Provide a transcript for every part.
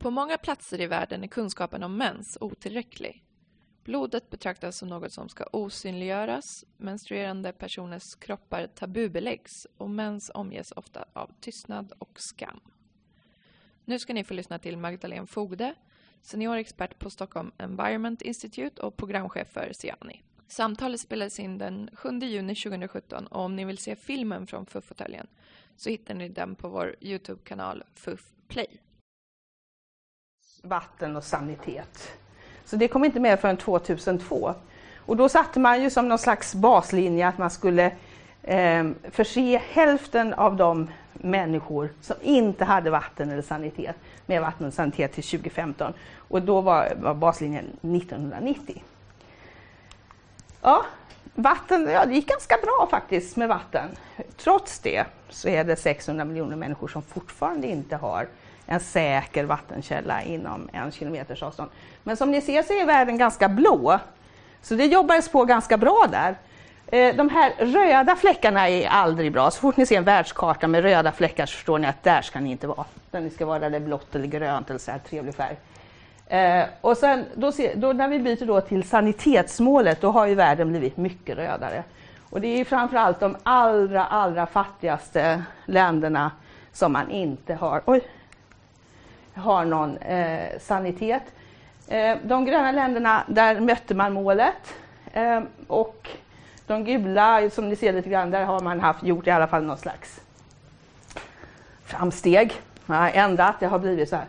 På många platser i världen är kunskapen om mens otillräcklig. Blodet betraktas som något som ska osynliggöras, menstruerande personers kroppar tabubeläggs och mens omges ofta av tystnad och skam. Nu ska ni få lyssna till Magdalene Fogde, senior expert på Stockholm Environment Institute och programchef för Ciani. Samtalet spelades in den 7 juni 2017 och om ni vill se filmen från FUF-fåtöljen så hittar ni den på vår Youtube-kanal FUF Play. Vatten och sanitet. Så det kom inte med förrän 2002. Och då satte man ju som någon slags baslinje att man skulle eh, förse hälften av de människor som inte hade vatten eller sanitet med vatten och sanitet till 2015. Och då var, var baslinjen 1990. Ja, vatten, ja, det gick ganska bra faktiskt med vatten. Trots det så är det 600 miljoner människor som fortfarande inte har en säker vattenkälla inom en kilometers avstånd. Men som ni ser så är världen ganska blå. Så det jobbades på ganska bra där. Eh, de här röda fläckarna är aldrig bra. Så fort ni ser en världskarta med röda fläckar så förstår ni att där ska ni inte vara. Utan ni ska vara där det är blått eller grönt eller så här trevlig färg. Eh, och sen, då, då, när vi byter då till sanitetsmålet, då har ju världen blivit mycket rödare. Och det är framförallt de allra, allra fattigaste länderna som man inte har, oj, har någon eh, sanitet. Eh, de gröna länderna, där mötte man målet. Eh, och de gula, som ni ser lite grann, där har man haft, gjort i alla fall någon slags framsteg. Man har ändrat, det har blivit så här.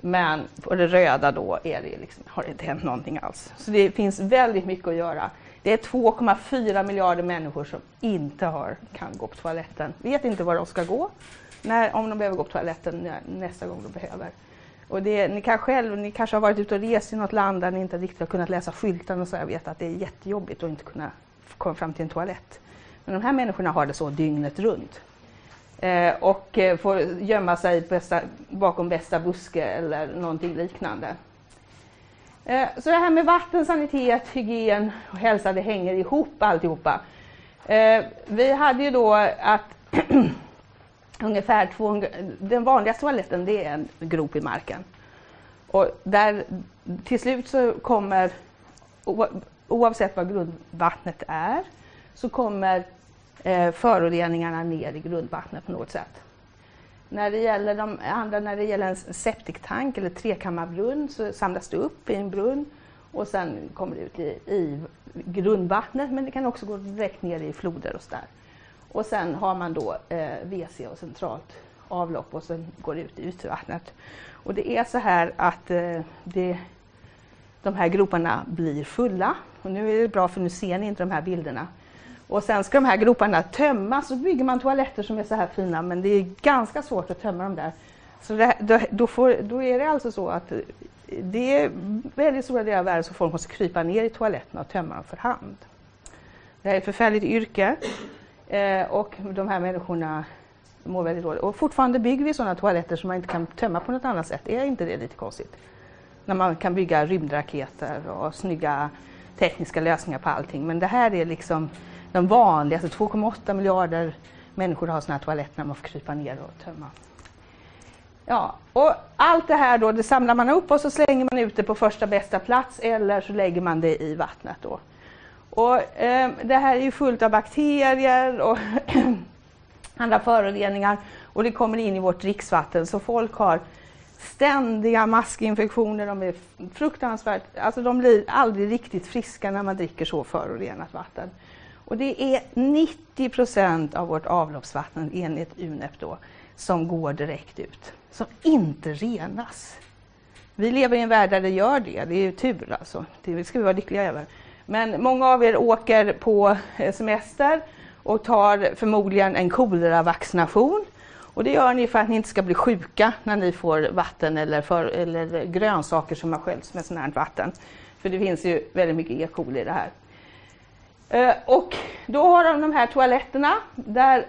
Men på det röda då är det liksom, har det inte hänt någonting alls. Så det finns väldigt mycket att göra. Det är 2,4 miljarder människor som inte har, kan gå på toaletten. Vet inte var de ska gå, när, om de behöver gå på toaletten nästa gång de behöver. Och det, ni, kan själv, ni kanske har varit ute och rest i något land där ni inte riktigt har kunnat läsa skyltarna och så. Jag vet att det är jättejobbigt att inte kunna komma fram till en toalett. Men de här människorna har det så dygnet runt. Eh, och eh, får gömma sig bästa, bakom bästa buske eller någonting liknande. Eh, så det här med vatten, sanitet, hygien och hälsa, det hänger ihop alltihopa. Eh, vi hade ju då att ungefär 200, den vanligaste toaletten det är en grop i marken. Och där, till slut så kommer, oavsett vad grundvattnet är, så kommer eh, föroreningarna ner i grundvattnet på något sätt. När det gäller de andra, när det gäller en septiktank eller trekammarbrunn så samlas det upp i en brunn och sen kommer det ut i, i grundvattnet men det kan också gå direkt ner i floder och sådär. Och sen har man då eh, WC och centralt avlopp och sen går det ut i ytvattnet. Och det är så här att eh, det, de här groparna blir fulla. Och nu är det bra för nu ser ni inte de här bilderna. Och sen ska de här groparna tömmas så bygger man toaletter som är så här fina men det är ganska svårt att tömma dem där. Så det, då, då, får, då är det alltså så att eh, det är väldigt stora delar av världen som folk måste krypa ner i toaletterna och tömma dem för hand. Det här är ett förfärligt yrke eh, och de här människorna mår väldigt dåligt. Och fortfarande bygger vi sådana toaletter som man inte kan tömma på något annat sätt. Är inte det lite konstigt? När man kan bygga rymdraketer och snygga tekniska lösningar på allting. Men det här är liksom de vanligaste, 2,8 miljarder människor har sådana här toaletter när man får krypa ner och tömma. Ja, och allt det här då, det samlar man upp och så slänger man ut det på första bästa plats eller så lägger man det i vattnet då. Och eh, det här är ju fullt av bakterier och andra föroreningar och det kommer in i vårt dricksvatten så folk har ständiga maskinfektioner, de är fruktansvärt, alltså de blir aldrig riktigt friska när man dricker så förorenat vatten. Och det är 90 procent av vårt avloppsvatten enligt UNEP då, som går direkt ut, som inte renas. Vi lever i en värld där det gör det, det är ju tur alltså. Det ska vi vara lyckliga över. Men många av er åker på eh, semester och tar förmodligen en koleravaccination. Och det gör ni för att ni inte ska bli sjuka när ni får vatten eller, för, eller grönsaker som har sköljts med sådant här vatten. För det finns ju väldigt mycket E. coli i det här. Eh, och då har de de här toaletterna där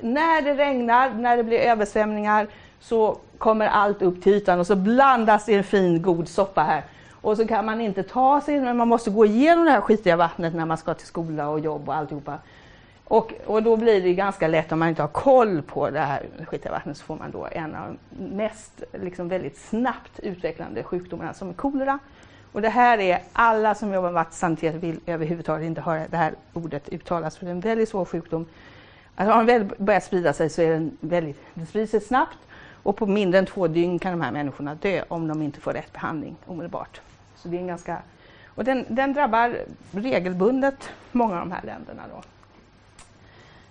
när det regnar, när det blir översvämningar så kommer allt upp till ytan och så blandas det en fin god soppa här. Och så kan man inte ta sig, men man måste gå igenom det här skitiga vattnet när man ska till skola och jobb och alltihopa. Och, och då blir det ganska lätt om man inte har koll på det här skitiga vattnet så får man då en av de mest liksom väldigt snabbt utvecklande sjukdomarna som är kolera. Och det här är alla som jobbar med vattensanitet vill överhuvudtaget inte höra det här ordet uttalas för det är en väldigt svår sjukdom. Alltså, har den väl börjat sprida sig så är den väldigt, den sprider sig snabbt och på mindre än två dygn kan de här människorna dö om de inte får rätt behandling omedelbart. Så det är en ganska, och den, den drabbar regelbundet många av de här länderna. Då.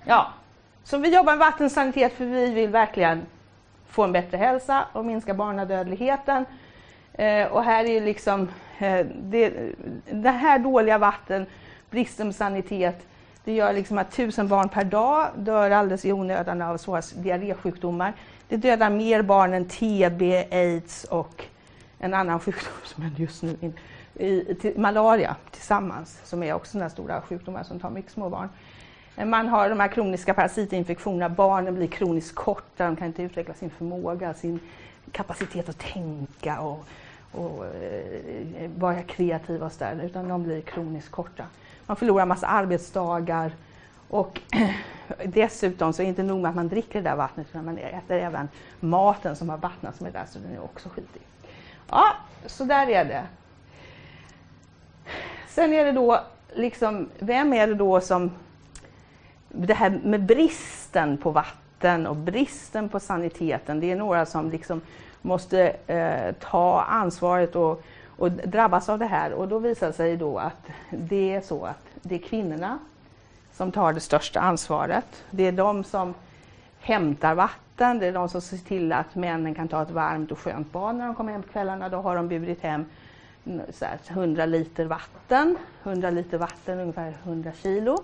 Ja, så vi jobbar med vattensanitet för vi vill verkligen få en bättre hälsa och minska barnadödligheten. Eh, och här är liksom eh, det, det, här dåliga vatten, bristen på sanitet, det gör liksom att tusen barn per dag dör alldeles i onödan av svåra diarrésjukdomar. Det dödar mer barn än TB, aids och en annan sjukdom som är just nu in, i, till, malaria tillsammans, som är också den stora sjukdomar som tar mycket små barn. Eh, man har de här kroniska parasitinfektionerna, barnen blir kroniskt korta, de kan inte utveckla sin förmåga, sin kapacitet att tänka och, och eh, vara kreativa och sådär, utan de blir kroniskt korta. Man förlorar massa arbetsdagar och dessutom så är det inte nog med att man dricker det där vattnet, utan man äter även maten som har vattnat som är där, så den är också skitig. Ja, så där är det. Sen är det då liksom, vem är det då som det här med bristen på vatten och bristen på saniteten, det är några som liksom måste eh, ta ansvaret och, och drabbas av det här. Och då visar det sig då att det är så att det är kvinnorna som tar det största ansvaret. Det är de som hämtar vatten, det är de som ser till att männen kan ta ett varmt och skönt bad när de kommer hem på kvällarna. Då har de burit hem mm, så här, 100 liter vatten, 100 liter vatten, ungefär 100 kilo.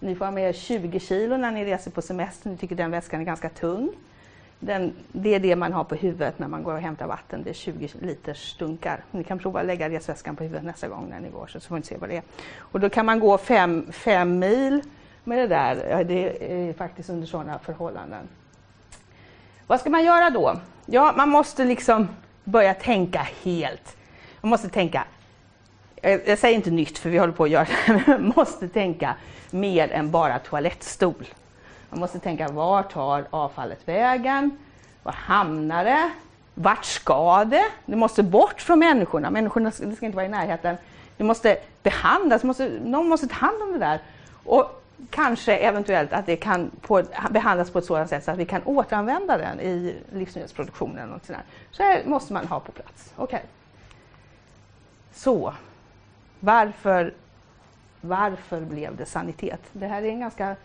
Ni får ha med er 20 kilo när ni reser på semester. Ni tycker den väskan är ganska tung. Den, det är det man har på huvudet när man går och hämtar vatten. Det är 20 liters stunkar. Ni kan prova att lägga resväskan på huvudet nästa gång när ni går så får ni se vad det är. Och då kan man gå fem, fem mil med det där. Det är faktiskt under sådana förhållanden. Vad ska man göra då? Ja, man måste liksom börja tänka helt. Man måste tänka jag säger inte nytt för vi håller på att göra det, men man måste tänka mer än bara toalettstol. Man måste tänka, var tar avfallet vägen? Var hamnar det? Vart ska det? Det måste bort från människorna. Människorna ska, det ska inte vara i närheten. Det måste behandlas, måste, någon måste ta hand om det där. Och kanske eventuellt att det kan på, behandlas på ett sådant sätt så att vi kan återanvända den i livsmedelsproduktionen. Och sådär. Så här måste man ha på plats. Okay. Så, varför, varför blev det sanitet? Det här är en ganska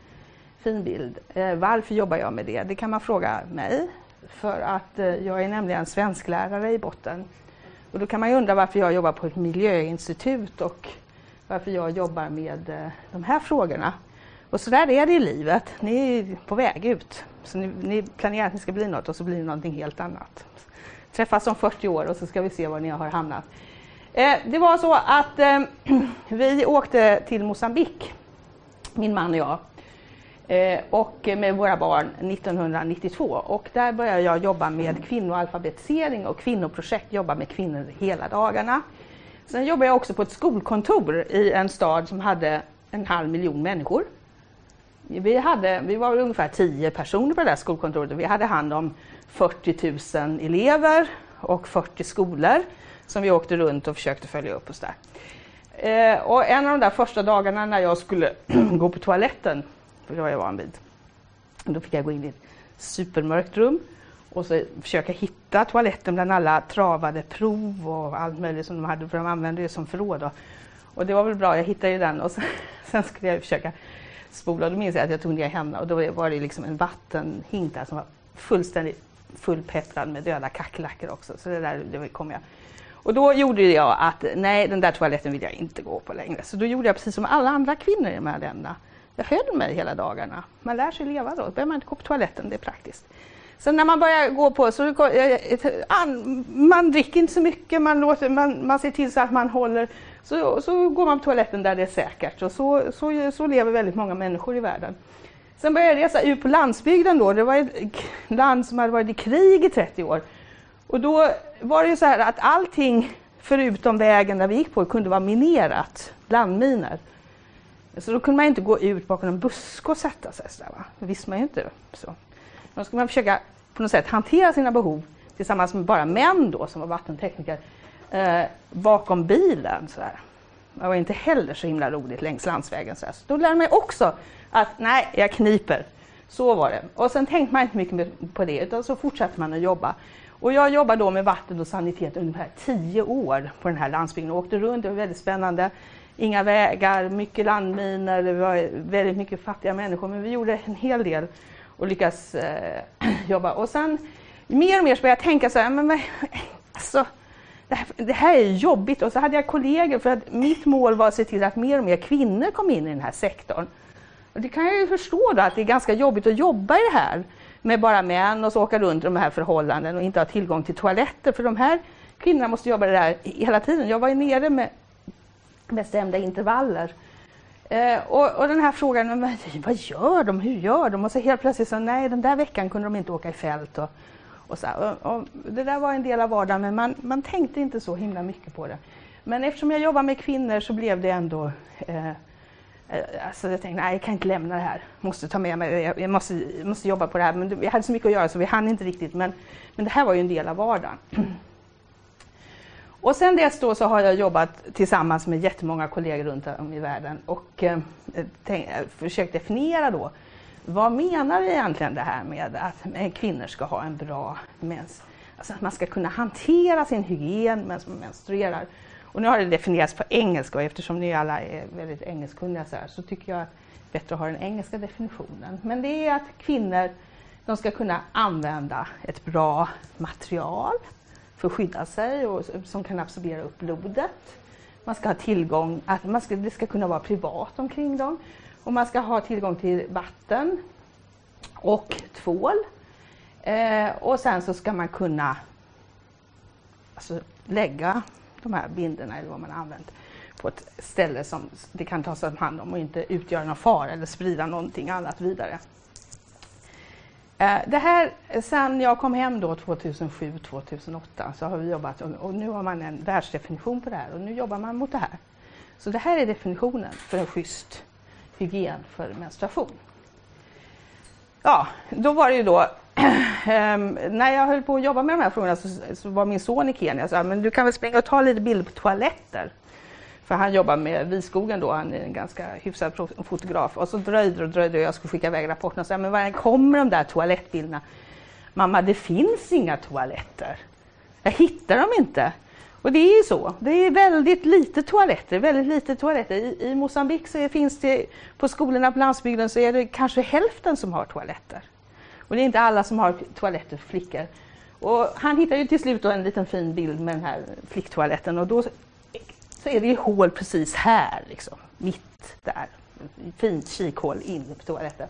fin bild. Eh, varför jobbar jag med det? Det kan man fråga mig. För att eh, jag är nämligen svensklärare i botten. Och då kan man ju undra varför jag jobbar på ett miljöinstitut och varför jag jobbar med eh, de här frågorna. Och så där är det i livet. Ni är på väg ut. Så ni, ni planerar att ni ska bli något och så blir det någonting helt annat. Träffas om 40 år och så ska vi se var ni har hamnat. Eh, det var så att eh, vi åkte till Mosambik, min man och jag, eh, och med våra barn 1992. Och där började jag jobba med kvinnoalfabetisering och kvinnoprojekt, jobba med kvinnor hela dagarna. Sen jobbade jag också på ett skolkontor i en stad som hade en halv miljon människor. Vi, hade, vi var ungefär tio personer på det där skolkontoret. och Vi hade hand om 40 000 elever och 40 skolor som vi åkte runt och försökte följa upp och sådär. Eh, och en av de där första dagarna när jag skulle gå på toaletten, för det var jag van vid, då fick jag gå in i ett supermörkt rum och så försöka hitta toaletten bland alla travade prov och allt möjligt som de hade, för de använde det som förråd. Och, och det var väl bra, jag hittade ju den och sen, sen skulle jag försöka spola. Då minns jag att jag tog ner henne och då var det liksom en vattenhink där som var fullständigt fullpepprad med döda kackerlackor också. Så det där det kom jag och då gjorde jag att nej, den där toaletten vill jag inte gå på längre. Så då gjorde jag precis som alla andra kvinnor i de här länderna. Jag höll mig hela dagarna. Man lär sig leva då. Då behöver man inte gå på toaletten, det är praktiskt. Sen när man börjar gå på, så man dricker inte så mycket, man, låter, man, man ser till så att man håller, så, så går man på toaletten där det är säkert. Och så, så, så lever väldigt många människor i världen. Sen började jag resa ut på landsbygden då, det var ett land som hade varit i krig i 30 år. Och då var det ju så här att allting förutom vägen där vi gick på kunde vara minerat, landminer. Så då kunde man inte gå ut bakom en buske och sätta sig. Så där, va? Det visste man ju inte. Så. Då skulle man försöka på något sätt hantera sina behov tillsammans med bara män då som var vattentekniker eh, bakom bilen. Så här. Det var inte heller så himla roligt längs landsvägen. Så, så då lärde man också att nej, jag kniper. Så var det. Och sen tänkte man inte mycket på det utan så fortsatte man att jobba. Och jag jobbade då med vatten och sanitet ungefär tio år på den här landsbygden och åkte runt. Det var väldigt spännande. Inga vägar, mycket landminer, det var väldigt mycket fattiga människor men vi gjorde en hel del och lyckades eh, jobba. Och sen mer och mer så började jag tänka så här, men, men alltså, det här, är jobbigt. Och så hade jag kollegor för att mitt mål var att se till att mer och mer kvinnor kom in i den här sektorn. Och det kan jag ju förstå då, att det är ganska jobbigt att jobba i det här med bara män och så åka runt i de här förhållandena och inte ha tillgång till toaletter. För de här kvinnorna måste jobba det där hela tiden. Jag var ju nere med bestämda intervaller. Eh, och, och, den här frågan, men, vad gör de, hur gör de? Och så helt plötsligt så, nej den där veckan kunde de inte åka i fält. Och, och så och, och, det där var en del av vardagen, men man, man tänkte inte så himla mycket på det. Men eftersom jag jobbar med kvinnor så blev det ändå eh, eh Alltså jag tänkte, nej jag kan inte lämna det här. Måste ta med mig, jag måste, måste jobba på det här. Men jag hade så mycket att göra så vi hann inte riktigt. Men, men det här var ju en del av vardagen. Och sen dess då så har jag jobbat tillsammans med jättemånga kollegor runt om i världen och eh, tänk, eh, försökt definiera då vad menar vi egentligen det här med att kvinnor ska ha en bra mens... Alltså att man ska kunna hantera sin hygien medan man menstruerar. Och nu har det definierats på engelska och eftersom ni alla är väldigt engelskkunniga så, här, så tycker jag att det är bättre att ha den engelska definitionen. Men det är att kvinnor de ska kunna använda ett bra material för att skydda sig och som kan absorbera upp blodet. Man ska ha tillgång, att man ska, det ska kunna vara privat omkring dem och man ska ha tillgång till vatten och tvål. Eh, och sen så ska man kunna alltså, lägga de här binderna eller vad man har använt på ett ställe som det kan tas om hand om och inte utgöra någon fara eller sprida någonting annat vidare. Eh, det här, sen jag kom hem då 2007-2008 så har vi jobbat och nu har man en världsdefinition på det här och nu jobbar man mot det här. Så det här är definitionen för en schysst hygien för menstruation. Ja, då var det ju då ehm, när jag höll på att jobba med de här frågorna så, så var min son i Kenya och sa men du kan väl springa och ta lite bilder på toaletter. För han jobbar med Viskogen då, han är en ganska hyfsad fotograf. Och så dröjde och dröjde och jag skulle skicka iväg rapporten och sa men var kommer de där toalettbilderna? Mamma, det finns inga toaletter. Jag hittar dem inte. Och det är ju så. Det är väldigt lite toaletter. Väldigt lite toaletter. I, i Mosambik så finns det på skolorna på landsbygden så är det kanske hälften som har toaletter. Och det är inte alla som har toaletter för flickor. Och han hittar ju till slut en liten fin bild med den här flicktoaletten och då så är det ju hål precis här, liksom, mitt där. Fint kikhål in på toaletten.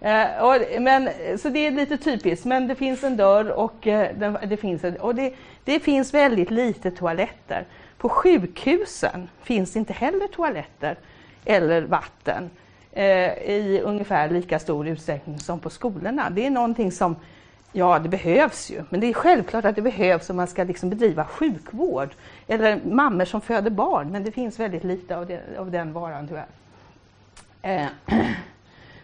Eh, och, men, så det är lite typiskt, men det finns en dörr och, eh, den, det, finns en, och det, det, finns väldigt lite toaletter. På sjukhusen finns inte heller toaletter eller vatten eh, i ungefär lika stor utsträckning som på skolorna. Det är någonting som, ja det behövs ju, men det är självklart att det behövs om man ska liksom bedriva sjukvård eller mammor som föder barn, men det finns väldigt lite av, det, av den varan tyvärr. Eh,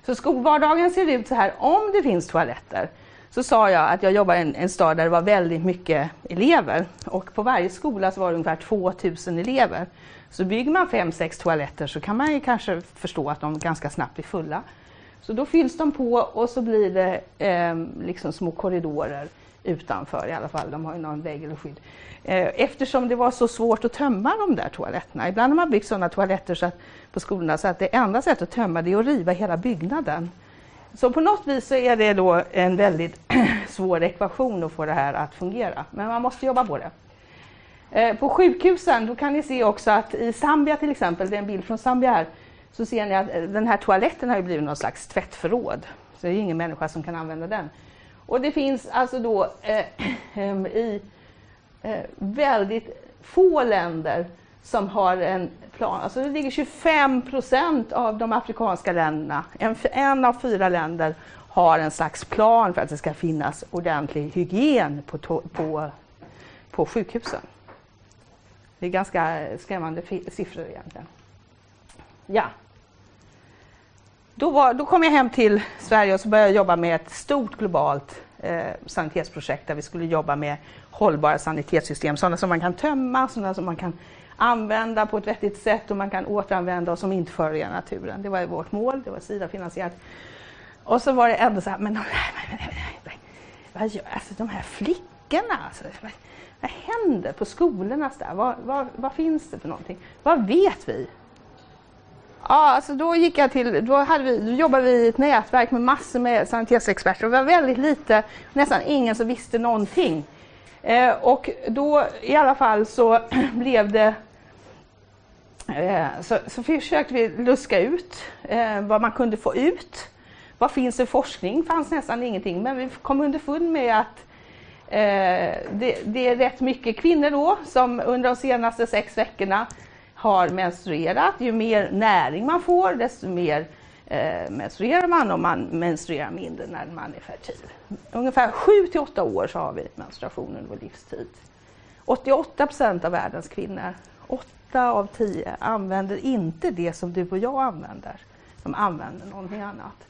Så skolvardagen ser ut så här, om det finns toaletter, så sa jag att jag jobbar i en, en stad där det var väldigt mycket elever och på varje skola så var det ungefär 2000 elever. Så bygger man fem, sex toaletter så kan man ju kanske förstå att de ganska snabbt blir fulla. Så då fylls de på och så blir det eh, liksom små korridorer utanför i alla fall. De har ju någon vägg eller skydd. Eh, eftersom det var så svårt att tömma de där toaletterna. Ibland har man byggt sådana toaletter så att, på skolorna så att det enda sättet att tömma det är att riva hela byggnaden. Så på något vis så är det då en väldigt svår ekvation att få det här att fungera. Men man måste jobba på det. Eh, på sjukhusen då kan ni se också att i Zambia till exempel, det är en bild från Zambia här, så ser ni att eh, den här toaletten har blivit någon slags tvättförråd. Så det är ingen människa som kan använda den. Och det finns alltså då eh, i eh, väldigt få länder som har en plan. Alltså det ligger 25 procent av de afrikanska länderna, en, en av fyra länder har en slags plan för att det ska finnas ordentlig hygien på, på, på sjukhusen. Det är ganska skrämmande siffror egentligen. Ja då, var, då kom jag hem till Sverige och så började jag jobba med ett stort globalt eh, sanitetsprojekt där vi skulle jobba med hållbara sanitetssystem, sådana som man kan tömma, sådana som man kan använda på ett vettigt sätt och man kan återanvända och som inte förorenar naturen. Det var vårt mål, det var Sida-finansierat. Och så var det ändå så här, men de vad gör, alltså de här flickorna, alltså, vad, vad händer på skolorna? Där? Vad, vad, vad finns det för någonting? Vad vet vi? Ja, alltså då gick jag till, då, hade vi, då jobbade vi i ett nätverk med massor med sanitetsexperter och det var väldigt lite, nästan ingen som visste någonting. Eh, och då i alla fall så blev det eh, så, så försökte vi luska ut eh, vad man kunde få ut. Vad finns det forskning? fanns nästan ingenting, men vi kom underfund med att eh, det, det, är rätt mycket kvinnor då som under de senaste sex veckorna har menstruerat. Ju mer näring man får, desto mer eh, menstruerar man och man menstruerar mindre när man är fertil. Ungefär 7 till 8 år så har vi menstruation under vår livstid. 88 procent av världens kvinnor, 8 av 10, använder inte det som du och jag använder. De använder någonting annat.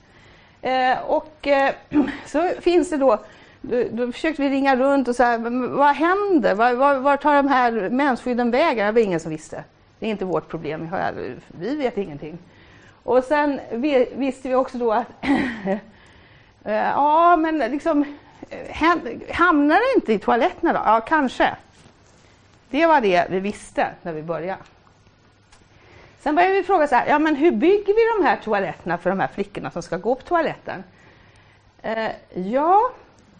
Eh, och eh, så finns det då då, då försökte vi ringa runt och säga, vad händer? Var, var, var tar de här mensskydden vägen? Det var ingen som visste. Det är inte vårt problem, vi vet ingenting. Och sen visste vi också då att eh, ja, men liksom eh, hamnar det inte i toaletterna då? Ja, kanske. Det var det vi visste när vi började. Sen började vi fråga så här, ja men hur bygger vi de här toaletterna för de här flickorna som ska gå på toaletten? Eh, ja,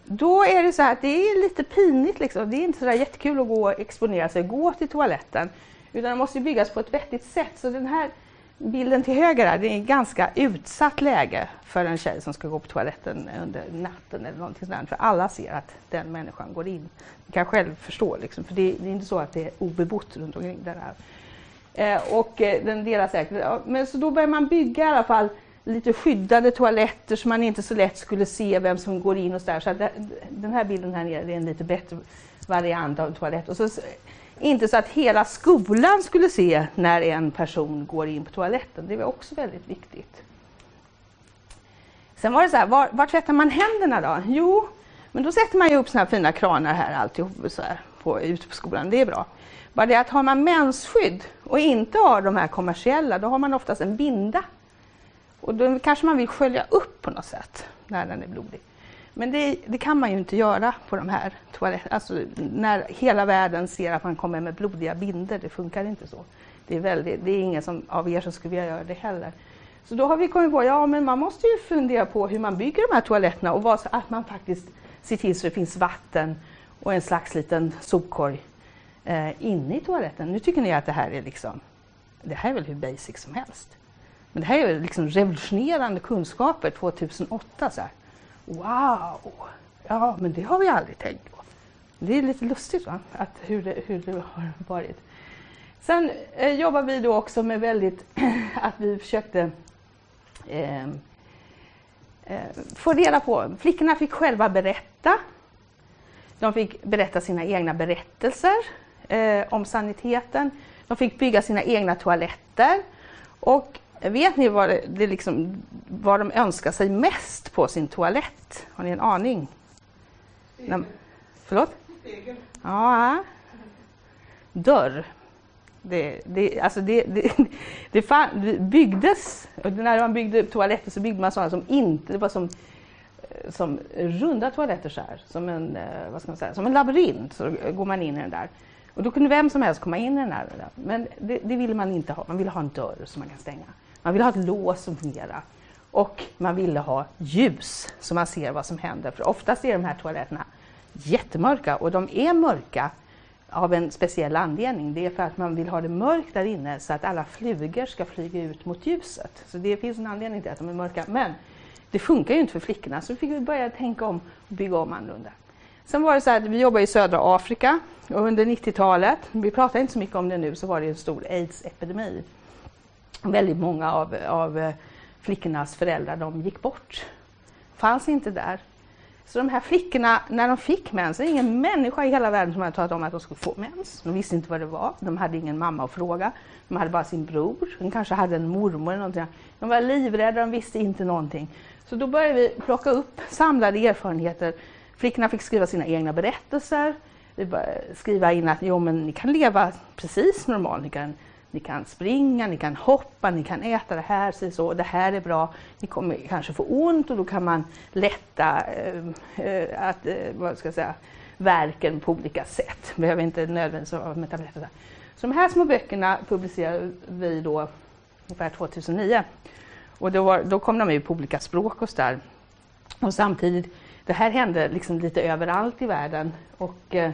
då är det så här att det är lite pinigt liksom. Det är inte så där jättekul att gå och exponera sig och gå till toaletten. Utan den måste byggas på ett vettigt sätt. Så den här bilden till höger här, det är ett ganska utsatt läge för en tjej som ska gå på toaletten under natten eller någonting sådant. För alla ser att den människan går in. Du kan själv förstå liksom, för det, det är inte så att det är obebott runt omkring där. Här. Eh, och eh, den delas säkert. Men så då börjar man bygga i alla fall lite skyddade toaletter så man inte så lätt skulle se vem som går in och så där. Så det, den här bilden här nere är en lite bättre variant av toalett. Och så, inte så att hela skolan skulle se när en person går in på toaletten. Det var också väldigt viktigt. Sen var det så här, var, var tvättar man händerna då? Jo, men då sätter man ju upp såna här fina kranar här alltihop så här, på, ute på skolan. Det är bra. Bara det att har man mensskydd och inte har de här kommersiella, då har man oftast en binda. Och då kanske man vill skölja upp på något sätt när den är blodig. Men det, det, kan man ju inte göra på de här toaletterna. Alltså, när hela världen ser att man kommer med blodiga binder, det funkar inte så. Det är, väldigt, det är ingen som, av er som skulle vilja göra det heller. Så då har vi kommit på, ja men man måste ju fundera på hur man bygger de här toaletterna och vad, att man faktiskt ser till så det finns vatten och en slags liten sopkorg eh, inne i toaletten. Nu tycker ni att det här är liksom, det här är väl hur basic som helst. Men det här är liksom revolutionerande kunskaper 2008. Så här. Wow! Ja, men det har vi aldrig tänkt på. Det är lite lustigt va? Att hur, det, hur det har varit. Sen eh, jobbar vi då också med väldigt att vi försökte eh, eh, få reda på, flickorna fick själva berätta. De fick berätta sina egna berättelser eh, om saniteten. De fick bygga sina egna toaletter. Och vet ni vad, det liksom, vad de önskar sig mest på sin toalett? Har ni en aning? Spegel. Förlåt? Spegel. Ja. Dörr. Det, det, alltså det, det, det, fan, det byggdes, när man byggde toaletter så byggde man sådana som inte, det var som som runda toaletter så här, som en, eh, vad ska man säga, som en labyrint. Så går man in i den där. Och då kunde vem som helst komma in i den här. Men det, det ville man inte ha. Man ville ha en dörr som man kan stänga. Man ville ha ett lås som fungerar. Och man ville ha ljus så man ser vad som händer. För oftast är de här toaletterna jättemörka och de är mörka av en speciell anledning. Det är för att man vill ha det mörkt där inne så att alla flugor ska flyga ut mot ljuset. Så det finns en anledning till att de är mörka. Men det funkar ju inte för flickorna så vi fick vi börja tänka om och bygga om annorlunda. Sen var det så här, vi jobbar i södra Afrika och under 90-talet, vi pratar inte så mycket om det nu, så var det en stor aids-epidemi. Väldigt många av, av eh, flickornas föräldrar de gick bort. Fanns inte där. Så de här flickorna, när de fick mens, det är ingen människa i hela världen som hade talat om att de skulle få mens. De visste inte vad det var. De hade ingen mamma att fråga. De hade bara sin bror. De kanske hade en mormor eller någonting. De var livrädda, de visste inte någonting. Så då började vi plocka upp samlade erfarenheter. Flickorna fick skriva sina egna berättelser. Vi började skriva in att jo, men ni kan leva precis normalt. Ni kan ni kan springa, ni kan hoppa, ni kan äta det här, så, så det här är bra. Ni kommer kanske få ont och då kan man lätta eh, eh att, eh, vad ska jag säga, verken på olika sätt. Behöver inte nödvändigtvis vara med tabletter. Så de här små böckerna publicerade vi då ungefär 2009. Och då, var, då kom de ut på olika språk och så Och samtidigt, det här hände liksom lite överallt i världen. Och, eh,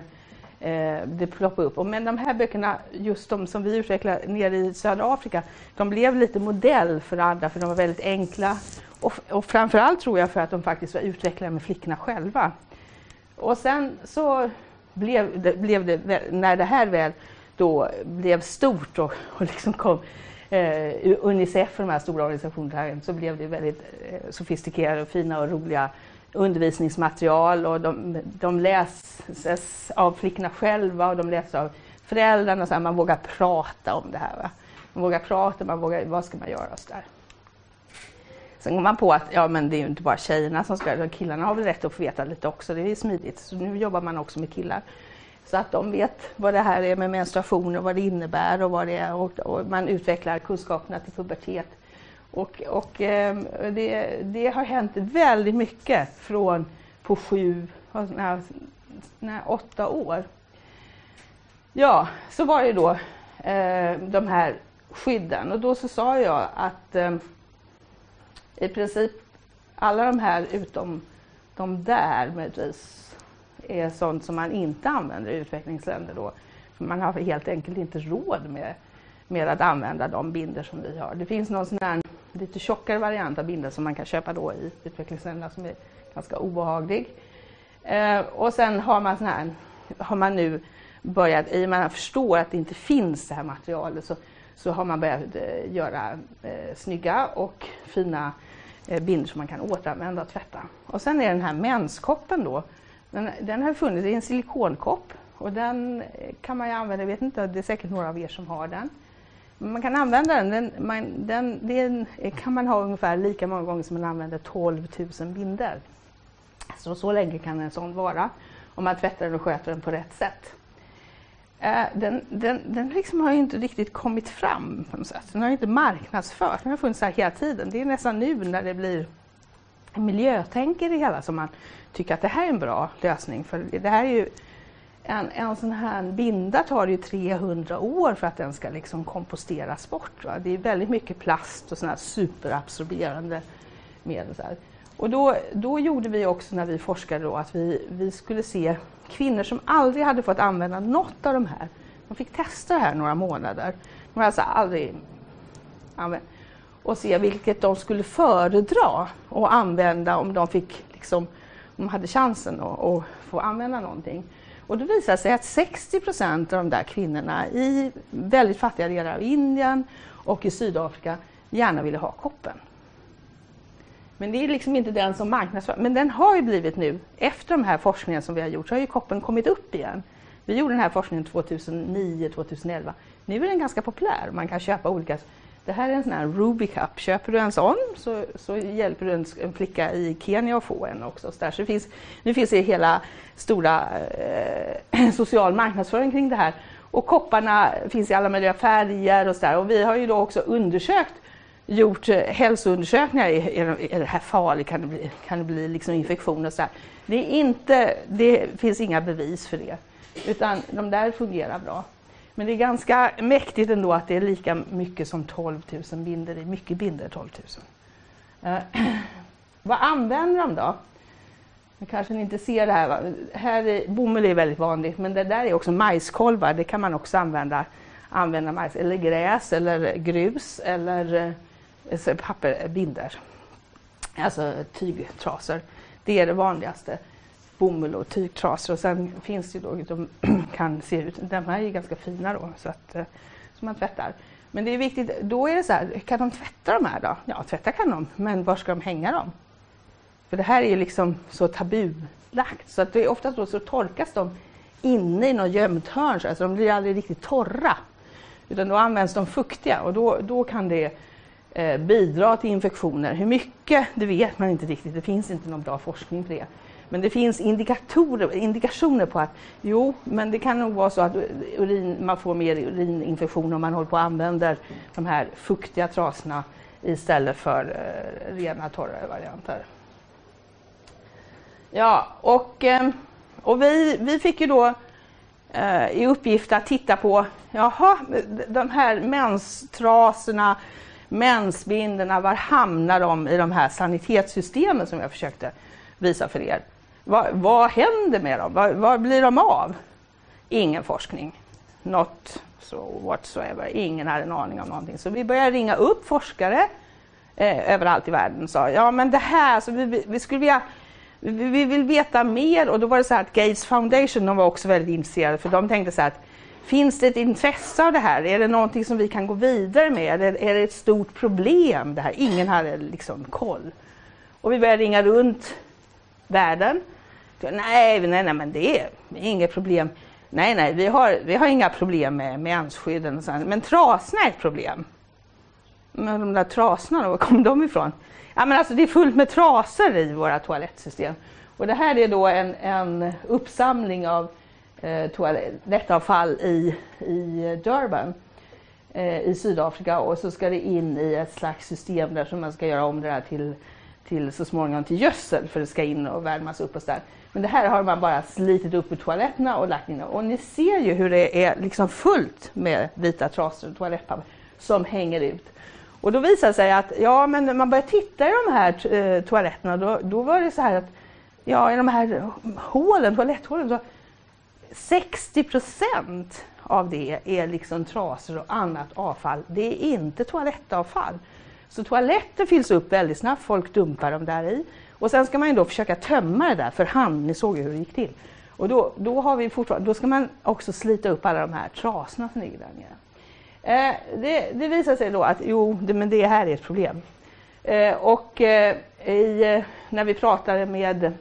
eh, det ploppade upp. Och men de här böckerna, just de som vi utvecklade nere i södra Afrika, de blev lite modell för andra för de var väldigt enkla. Och, och framförallt tror jag för att de faktiskt var utvecklade med flickorna själva. Och sen så blev det, blev det när det här väl då blev stort och, och liksom kom eh, Unicef och de här stora organisationerna så blev det väldigt eh, sofistikerade och fina och roliga undervisningsmaterial och de, de läses av flickorna själva och de läses av föräldrarna. Så här, man vågar prata om det här. Va? Man vågar prata, man vågar, vad ska man göra? Så där. Sen går man på att ja, men det är ju inte bara tjejerna som ska killarna har väl rätt att få veta lite också, det är smidigt. Så nu jobbar man också med killar. Så att de vet vad det här är med menstruation och vad det innebär och vad det är och, och man utvecklar kunskaperna till pubertet och, och ehm, det, det, har hänt väldigt mycket från på sju, nej, när åtta år. Ja, så var det då eh, de här skydden och då så sa jag att eh, i princip alla de här utom de där möjligtvis är sånt som man inte använder i utvecklingsländer då. För man har helt enkelt inte råd med, med att använda de binder som vi har. Det finns någon sån här lite tjockare variant av bindel som man kan köpa då i utvecklingsländerna som är ganska obehaglig. Eh, och sen har man, sån här, har man nu börjat, i och med att man förstår att det inte finns det här materialet, så, så har man börjat eh, göra eh, snygga och fina eh, binder som man kan återanvända och tvätta. Och sen är den här menskoppen då, den, den har funnits i en silikonkopp och den eh, kan man ju använda, jag vet inte, det är säkert några av er som har den. Man kan använda den, den, man, den, det kan man ha ungefär lika många gånger som man använder 12 000 binder. Så, så länge kan en sån vara om man tvättar den och sköter den på rätt sätt. Eh, den, den, den liksom har inte riktigt kommit fram på något sätt. Den har inte marknadsförts. Den har funnits här hela tiden. Det är nästan nu när det blir miljötänk i det hela som man tycker att det här är en bra lösning. För det här är ju en, en sån här binda tar ju 300 år för att den ska liksom komposteras bort. Va? Det är väldigt mycket plast och såna superabsorberande medel. Så Och då, då gjorde vi också när vi forskade då att vi, vi skulle se kvinnor som aldrig hade fått använda något av de här. De fick testa det här några månader. De har alltså aldrig använt och se vilket de skulle föredra att använda om de fick liksom, om de hade chansen att få använda någonting. Och det visade sig att 60 procent av de där kvinnorna i väldigt fattiga delar av Indien och i Sydafrika gärna ville ha koppen. Men det är liksom inte den som marknadsför. Men den har ju blivit nu, efter de här forskningarna som vi har gjort, så har ju koppen kommit upp igen. Vi gjorde den här forskningen 2009-2011. Nu är den ganska populär. Man kan köpa olika det här är en sån här Ruby Cup. Köper du en sån så, så hjälper du en, en flicka i Kenya att få en också. Så, där. så det finns, nu finns det hela stora eh, social marknadsföring kring det här. Och kopparna finns i alla möjliga färger och så där. Och vi har ju då också undersökt gjort eh, hälsoundersökningar. Är, är, det här farligt? Kan det bli, kan det bli liksom infektioner? Så där. Det, är inte, det finns inga bevis för det. Utan de där fungerar bra. Men det är ganska mäktigt ändå att det är lika mycket som 12 000 binder. Det är mycket binder, 12 000. Eh, vad använder de då? Nu kanske ni inte ser det här. Va? här är, bomull är väldigt vanligt, men det där är också majskolvar. Det kan man också använda. Använda majs, eller gräs, eller grus, eller eh, papperbinder. Alltså tygtrasor. Det är det vanligaste bomull och tygtrasor och sen finns det ju då, de kan se ut, de här är ju ganska fina då så att, eh, som man tvättar. Men det är viktigt, då är det så här, kan de tvätta de här då? Ja, tvätta kan de, men var ska de hänga dem? För det här är ju liksom så tabulagt så att det är oftast då så torkas de inne i något gömt hörn så alltså de blir aldrig riktigt torra. Utan då används de fuktiga och då, då kan det eh, bidra till infektioner. Hur mycket, det vet man inte riktigt. Det finns inte någon bra forskning på det. Men det finns indikatorer, indikationer på att jo, men det kan nog vara så att urin, man får mer urininfektion om man håller på och använder de här fuktiga trasorna istället för eh, rena torra varianter. Ja, och, eh, och vi, vi fick ju då eh, i uppgift att titta på jaha, de här menstrasorna, mensbindorna, var hamnar de i de här sanitetssystemen som jag försökte visa för er? Vad, vad händer med dem? Vad, vad, blir de av? Ingen forskning. Not so whatsoever. Ingen hade en aning om någonting. Så vi började ringa upp forskare eh, överallt i världen och sa ja men det här, så vi, vi skulle vilja vi, vi vill veta mer och då var det så att Gates Foundation de var också väldigt intresserade för de tänkte så här att Finns det ett intresse av det här? Är det någonting som vi kan gå vidare med? Är det, är det ett stort problem det här? Ingen hade liksom koll. Och vi började ringa runt världen Nej, nej, nej, men det är inget problem. Nej, nej, vi har, vi har inga problem med mensskydden. Men trasorna är ett problem. Men de där trasorna, var kom de ifrån? Ja, men alltså, det är fullt med trasor i våra toalettsystem. Och det här är då en, en uppsamling av eh, toalettavfall i, i Durban eh, i Sydafrika och så ska det in i ett slags system där som man ska göra om det här till, till så småningom till gödsel för det ska in och värmas upp och så där. Men det här har man bara slitit upp ur toaletterna och lagt in. Och ni ser ju hur det är liksom fullt med vita trasor och toalettpapper som hänger ut. Och då visar det sig att ja, men när man börjar titta i de här eh, toaletterna då, då var det så här att ja, i de här hålen, toaletthålen, så 60 procent av det är liksom trasor och annat avfall. Det är inte toalettavfall. Så toaletter fylls upp väldigt snabbt, folk dumpar dem där i. Och sen ska man ju då försöka tömma det där för hand, ni såg ju hur det gick till. Och då, då, har vi fortfarande, då ska man också slita upp alla de här trasorna som ligger där nere. Eh, det, det visar sig då att jo, det, men det här är ett problem. Eh, och eh, i, eh, när vi pratade med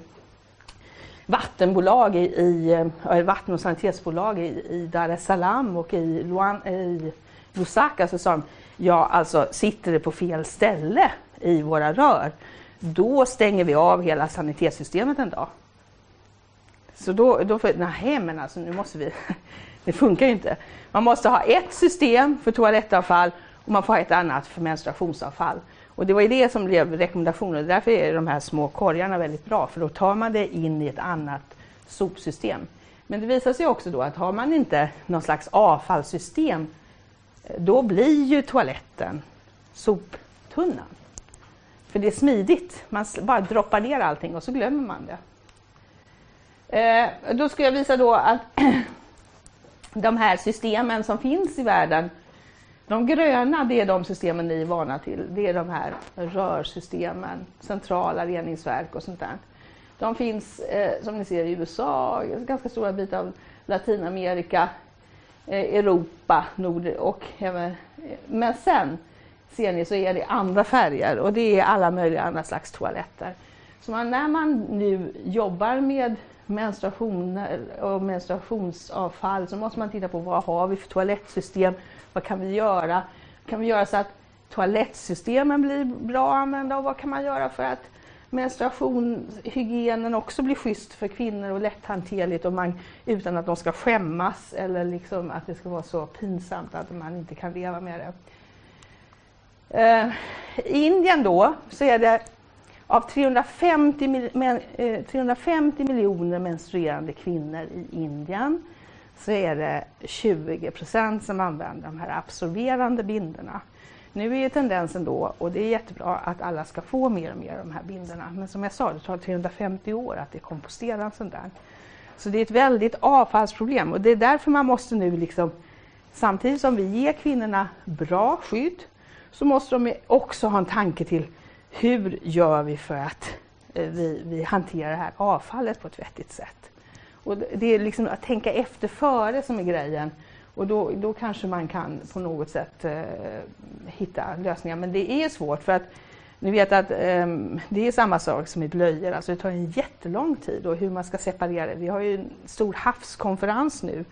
vattenbolag i, i eh, vatten och sanitetsbolag i, i Dar es Salaam och i, Luan, i Lusaka så sa de, ja alltså sitter det på fel ställe i våra rör då stänger vi av hela sanitetssystemet en dag. Så då, då för, nej men alltså nu måste vi, det funkar ju inte. Man måste ha ett system för toalettavfall och man får ha ett annat för menstruationsavfall. Och det var ju det som blev rekommendationen. Därför är de här små korgarna väldigt bra, för då tar man det in i ett annat sopsystem. Men det visar sig också då att har man inte någon slags avfallssystem, då blir ju toaletten soptunnan. För det är smidigt. Man bara droppar ner allting och så glömmer man det. Eh, då ska jag visa då att de här systemen som finns i världen, de gröna det är de systemen ni är vana till. Det är de här rörsystemen, centrala reningsverk och sånt där. De finns eh, som ni ser i USA, ganska stora bitar av Latinamerika, eh, Europa, Nord och även, eh, men sen ser ni så är det andra färger och det är alla möjliga andra slags toaletter. Så man, när man nu jobbar med menstruation eh, och menstruationsavfall så måste man titta på vad har vi för toalettsystem, vad kan vi göra? Kan vi göra så att toalettsystemen blir bra använda och vad kan man göra för att menstruationshygienen också blir schysst för kvinnor och lätthanterligt och man, utan att de ska skämmas eller liksom att det ska vara så pinsamt att man inte kan leva med det. Eh, I Indien då så är det av 350, men, eh, 350 miljoner menstruerande kvinnor i Indien så är det 20 procent som använder de här absorberande bindorna. Nu är tendensen då, och det är jättebra, att alla ska få mer och mer av de här bindorna. Men som jag sa, det tar 350 år att det komposteras sån där. Så det är ett väldigt avfallsproblem och det är därför man måste nu liksom, samtidigt som vi ger kvinnorna bra skydd, så måste de också ha en tanke till hur gör vi för att eh, vi, vi hanterar det här avfallet på ett vettigt sätt. Och det är liksom att tänka efter före som är grejen. Och då, då kanske man kan på något sätt eh, hitta lösningar. Men det är svårt för att Ni vet att eh, det är samma sak som i blöjor, alltså det tar en jättelång tid och hur man ska separera. Vi har ju en stor havskonferens nu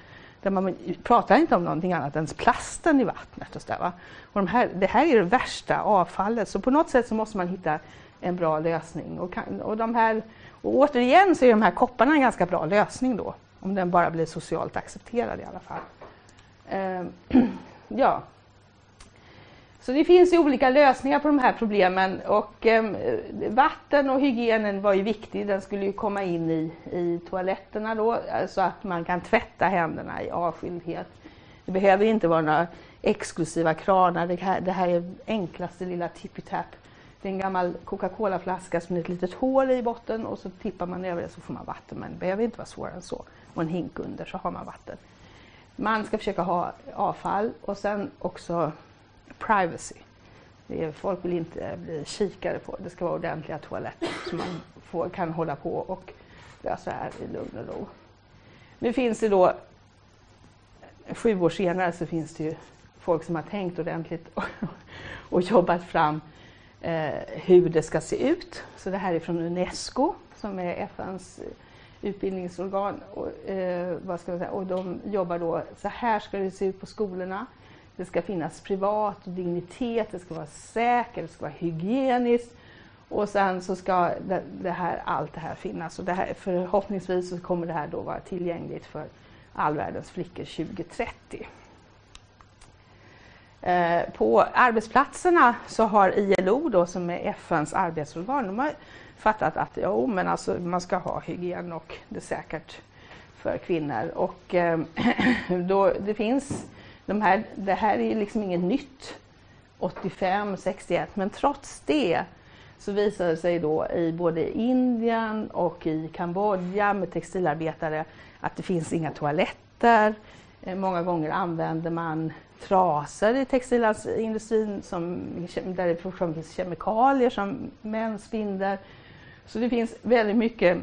där man pratar inte om någonting annat än plasten i vattnet. Och så där, och de här, det här är det värsta avfallet, så på något sätt så måste man hitta en bra lösning. Och, kan, och, de här, och återigen så är de här kopparna en ganska bra lösning då, om den bara blir socialt accepterad i alla fall. Uh, ja. Så det finns ju olika lösningar på de här problemen och eh, vatten och hygienen var ju viktig. Den skulle ju komma in i, i toaletterna då eh, så att man kan tvätta händerna i avskildhet. Det behöver inte vara några exklusiva kranar. Det här, det här är enklaste lilla tippitapp. Det är en gammal Coca-Cola-flaska som är ett litet hål i botten och så tippar man över det så får man vatten. Men det behöver inte vara svårare än så. Och en hink under så har man vatten. Man ska försöka ha avfall och sen också privacy. Är, folk vill inte bli kikade på. Det ska vara ordentliga toaletter så man får, kan hålla på och lösa det här i lugn och ro. Nu finns det då, sju år senare så finns det ju folk som har tänkt ordentligt och, och jobbat fram eh, hur det ska se ut. Så det här är från Unesco som är FNs eh, utbildningsorgan. Och, eh, vad ska säga, och de jobbar då, så här ska det se ut på skolorna. Det ska finnas privat och dignitet, det ska vara säkert, det ska vara hygieniskt. Och sen så ska det, det, här, allt det här finnas. Och det här, förhoppningsvis så kommer det här då vara tillgängligt för all världens flickor 2030. Eh, på arbetsplatserna så har ILO, då, som är FNs arbetsorgan, de har fattat att jo, men alltså, man ska ha hygien och det är säkert för kvinnor. Och, eh, då, det finns de här, det här är liksom inget nytt 85, 61, men trots det så visade det sig då i både Indien och i Kambodja med textilarbetare att det finns inga toaletter. Eh, många gånger använder man trasor i textilindustrin som, där det fortfarande finns kemikalier som mensbinder. Så det finns väldigt mycket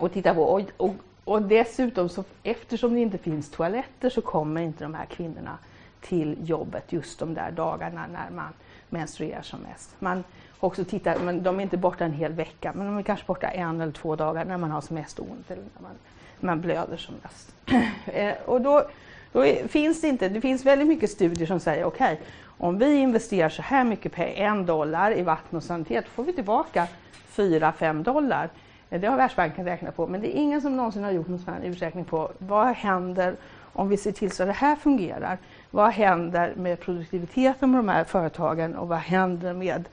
att titta på. Och, och, och dessutom, så, eftersom det inte finns toaletter så kommer inte de här kvinnorna till jobbet just de där dagarna när man menstruerar som mest. Man också tittar, men de är inte borta en hel vecka, men de är kanske borta en eller två dagar när man har som mest ont eller när man, man blöder som mest. Eh, och då, då är, finns det inte, det finns väldigt mycket studier som säger okej, okay, om vi investerar så här mycket pengar, en dollar i vatten och sanitet får vi tillbaka 4-5 dollar. Eh, det har Världsbanken räknat på, men det är ingen som någonsin har gjort någon sån uträkning på vad händer om vi ser till så att det här fungerar. Vad händer med produktiviteten med de här företagen och vad händer med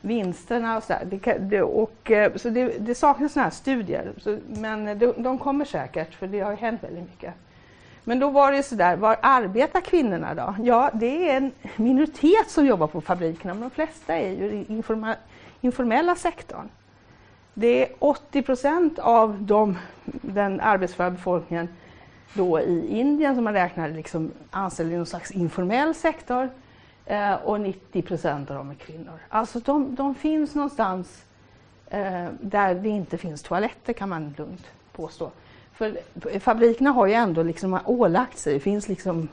vinsterna? Och så, det, det, och, eh, så det, det saknas sådana här studier, så, men de, de, kommer säkert för det har hänt väldigt mycket. Men då var det så där, var arbetar kvinnorna då? Ja, det är en minoritet som jobbar på fabrikerna, men de flesta är ju i informa, informella sektorn. Det är 80 procent av de, den arbetsföra befolkningen då i Indien som man räknar liksom anställd i någon slags informell sektor eh, och 90 procent av dem är kvinnor. Alltså de, de finns någonstans eh, där det inte finns toaletter kan man lugnt påstå. För fabrikerna har ju ändå liksom ålagt sig, det finns liksom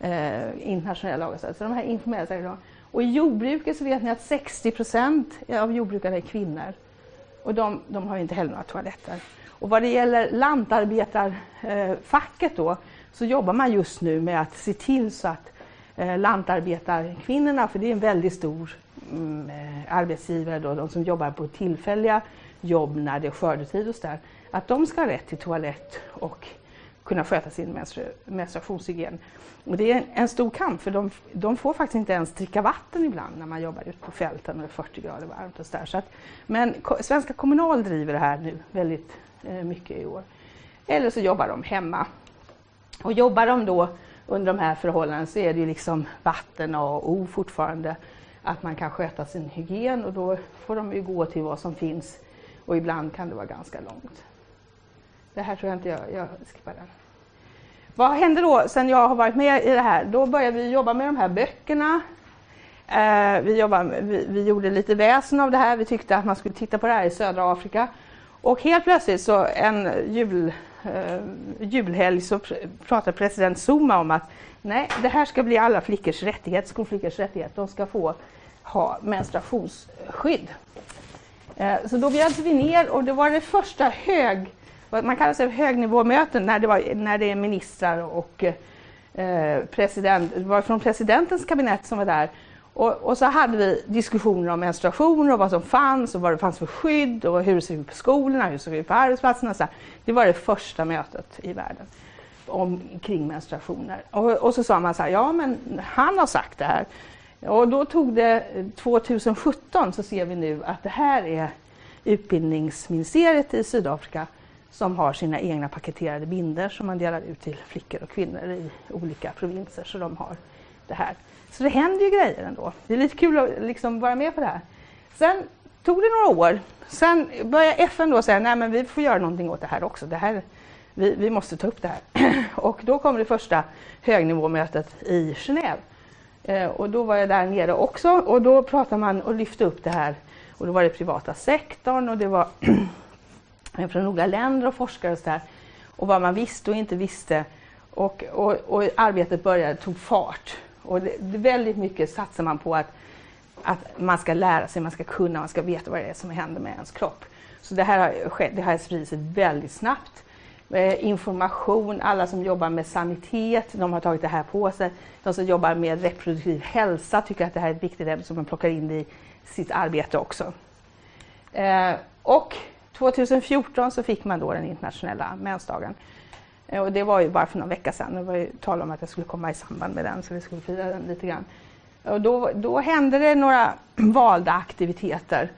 eh, internationella lagar. Så de här informella sektorn. Och i jordbruket så vet ni att 60 procent av jordbrukarna är kvinnor. Och de, de har inte heller några toaletter. Och vad det gäller lantarbetarfacket då, så jobbar man just nu med att se till så att eh, lantarbetarkvinnorna, för det är en väldigt stor mm, eh, arbetsgivare då, de som jobbar på tillfälliga jobb när det är skördetid och sådär, att de ska ha rätt till toalett och kunna sköta sin menstruationshygien. Och det är en stor kamp för de, de, får faktiskt inte ens dricka vatten ibland när man jobbar ute på fälten och det är 40 grader varmt. Och så, där. så att, men Svenska Kommunal driver det här nu väldigt eh, mycket i år. Eller så jobbar de hemma. Och jobbar de då under de här förhållandena så är det ju liksom vatten A och O fortfarande. Att man kan sköta sin hygien och då får de ju gå till vad som finns och ibland kan det vara ganska långt. Det här tror jag inte jag, jag skippar den. Vad händer då sen jag har varit med i det här? Då började vi jobba med de här böckerna. Eh, vi, jobbade, vi, vi, gjorde lite väsen av det här. Vi tyckte att man skulle titta på det här i södra Afrika. Och helt plötsligt så en jul, eh, julhelg så pratade president Zuma om att nej, det här ska bli alla flickors rättighet, skolflickors rättighet. De ska få ha menstruationsskydd. Eh, så då bjöds vi ner och det var det första hög, man kallar det högnivåmöten när det, var, när det är ministrar och eh, president, det var från presidentens kabinett som var där. Och, och, så hade vi diskussioner om menstruationer och vad som fanns och vad det fanns för skydd och hur det såg ut på skolorna, hur det såg ut på arbetsplatserna. Så det var det första mötet i världen om, kring menstruationer. Och, och så sa man så här, ja men han har sagt det här. Och då tog det 2017 så ser vi nu att det här är utbildningsministeriet i Sydafrika som har sina egna paketerade binder som man delar ut till flickor och kvinnor i olika provinser. Så de har det här. Så det händer ju grejer ändå. Det är lite kul att liksom vara med på det här. Sen tog det några år. Sen började FN då säga, nej men vi får göra någonting åt det här också. Det här, vi, vi måste ta upp det här. och då kom det första högnivåmötet i Genève. Eh, och då var jag där nere också och då pratade man och lyfte upp det här. Och då var det privata sektorn och det var från olika länder och forskare och så där. Och vad man visste och inte visste. Och, och, och arbetet började, tog fart. Och det, det, väldigt mycket satsar man på att, att man ska lära sig, man ska kunna, man ska veta vad det är som händer med ens kropp. Så det här har, skett, det har spridit sig väldigt snabbt. Eh, information, alla som jobbar med sanitet, de har tagit det här på sig. De som jobbar med reproduktiv hälsa tycker att det här är ett viktigt ämne som man plockar in i sitt arbete också. Eh, och 2014 så fick man då den internationella mensdagen. Eh, och det var ju bara för någon vecka sedan. Det var ju tal om att jag skulle komma i samband med den så vi skulle fira den lite grann. Och då, då hände det några valda aktiviteter.